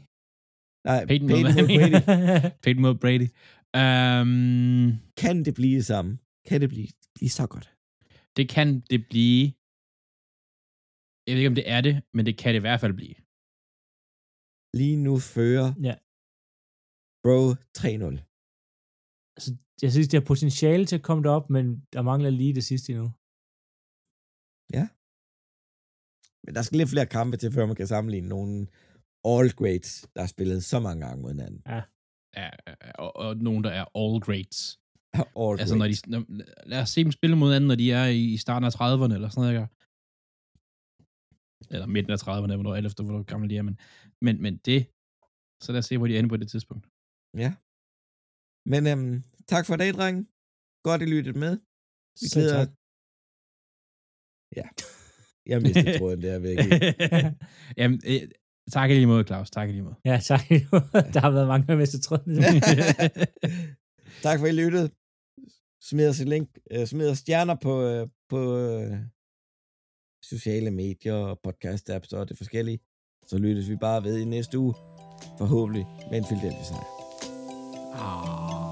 Nej, Peyton mod Peyton mod Manning. Brady. (laughs) Peyton mod Brady. Um, Kan det blive det samme? Kan det blive, blive så godt? det kan det blive. Jeg ved ikke, om det er det, men det kan det i hvert fald blive. Lige nu fører Ja. Bro 3-0. altså, jeg synes, det har potentiale til at komme derop, men der mangler lige det sidste endnu. Men der skal lidt flere kampe til, før man kan sammenligne nogle all grades, der har spillet så mange gange mod hinanden. Ja, og, og nogen, der er all greats. (laughs) All Altså, når de, når, lad os se dem spille mod anden, når de er i, i starten af 30'erne, eller sådan noget? Eller midten af 30'erne, hvornår, alt efter, hvor gamle de er, men, men, men det, så lad os se, hvor de ender på det tidspunkt. Ja. Men øhm, tak for i dag, drenge. Godt, I lyttede med. Vi glæder... tak. Ja. Jeg mistede (laughs) tråden der væk. (laughs) Jamen, øh, tak i lige måde, Claus. Tak i lige måde. Ja, tak. (laughs) der har været mange med til tråden. tak for, at I lyttede. Smid os et link. Øh, smid os stjerner på, øh, på øh, sociale medier og podcast-apps og det forskellige. Så lyttes vi bare ved i næste uge. Forhåbentlig med en Philadelphia sejr. Ah.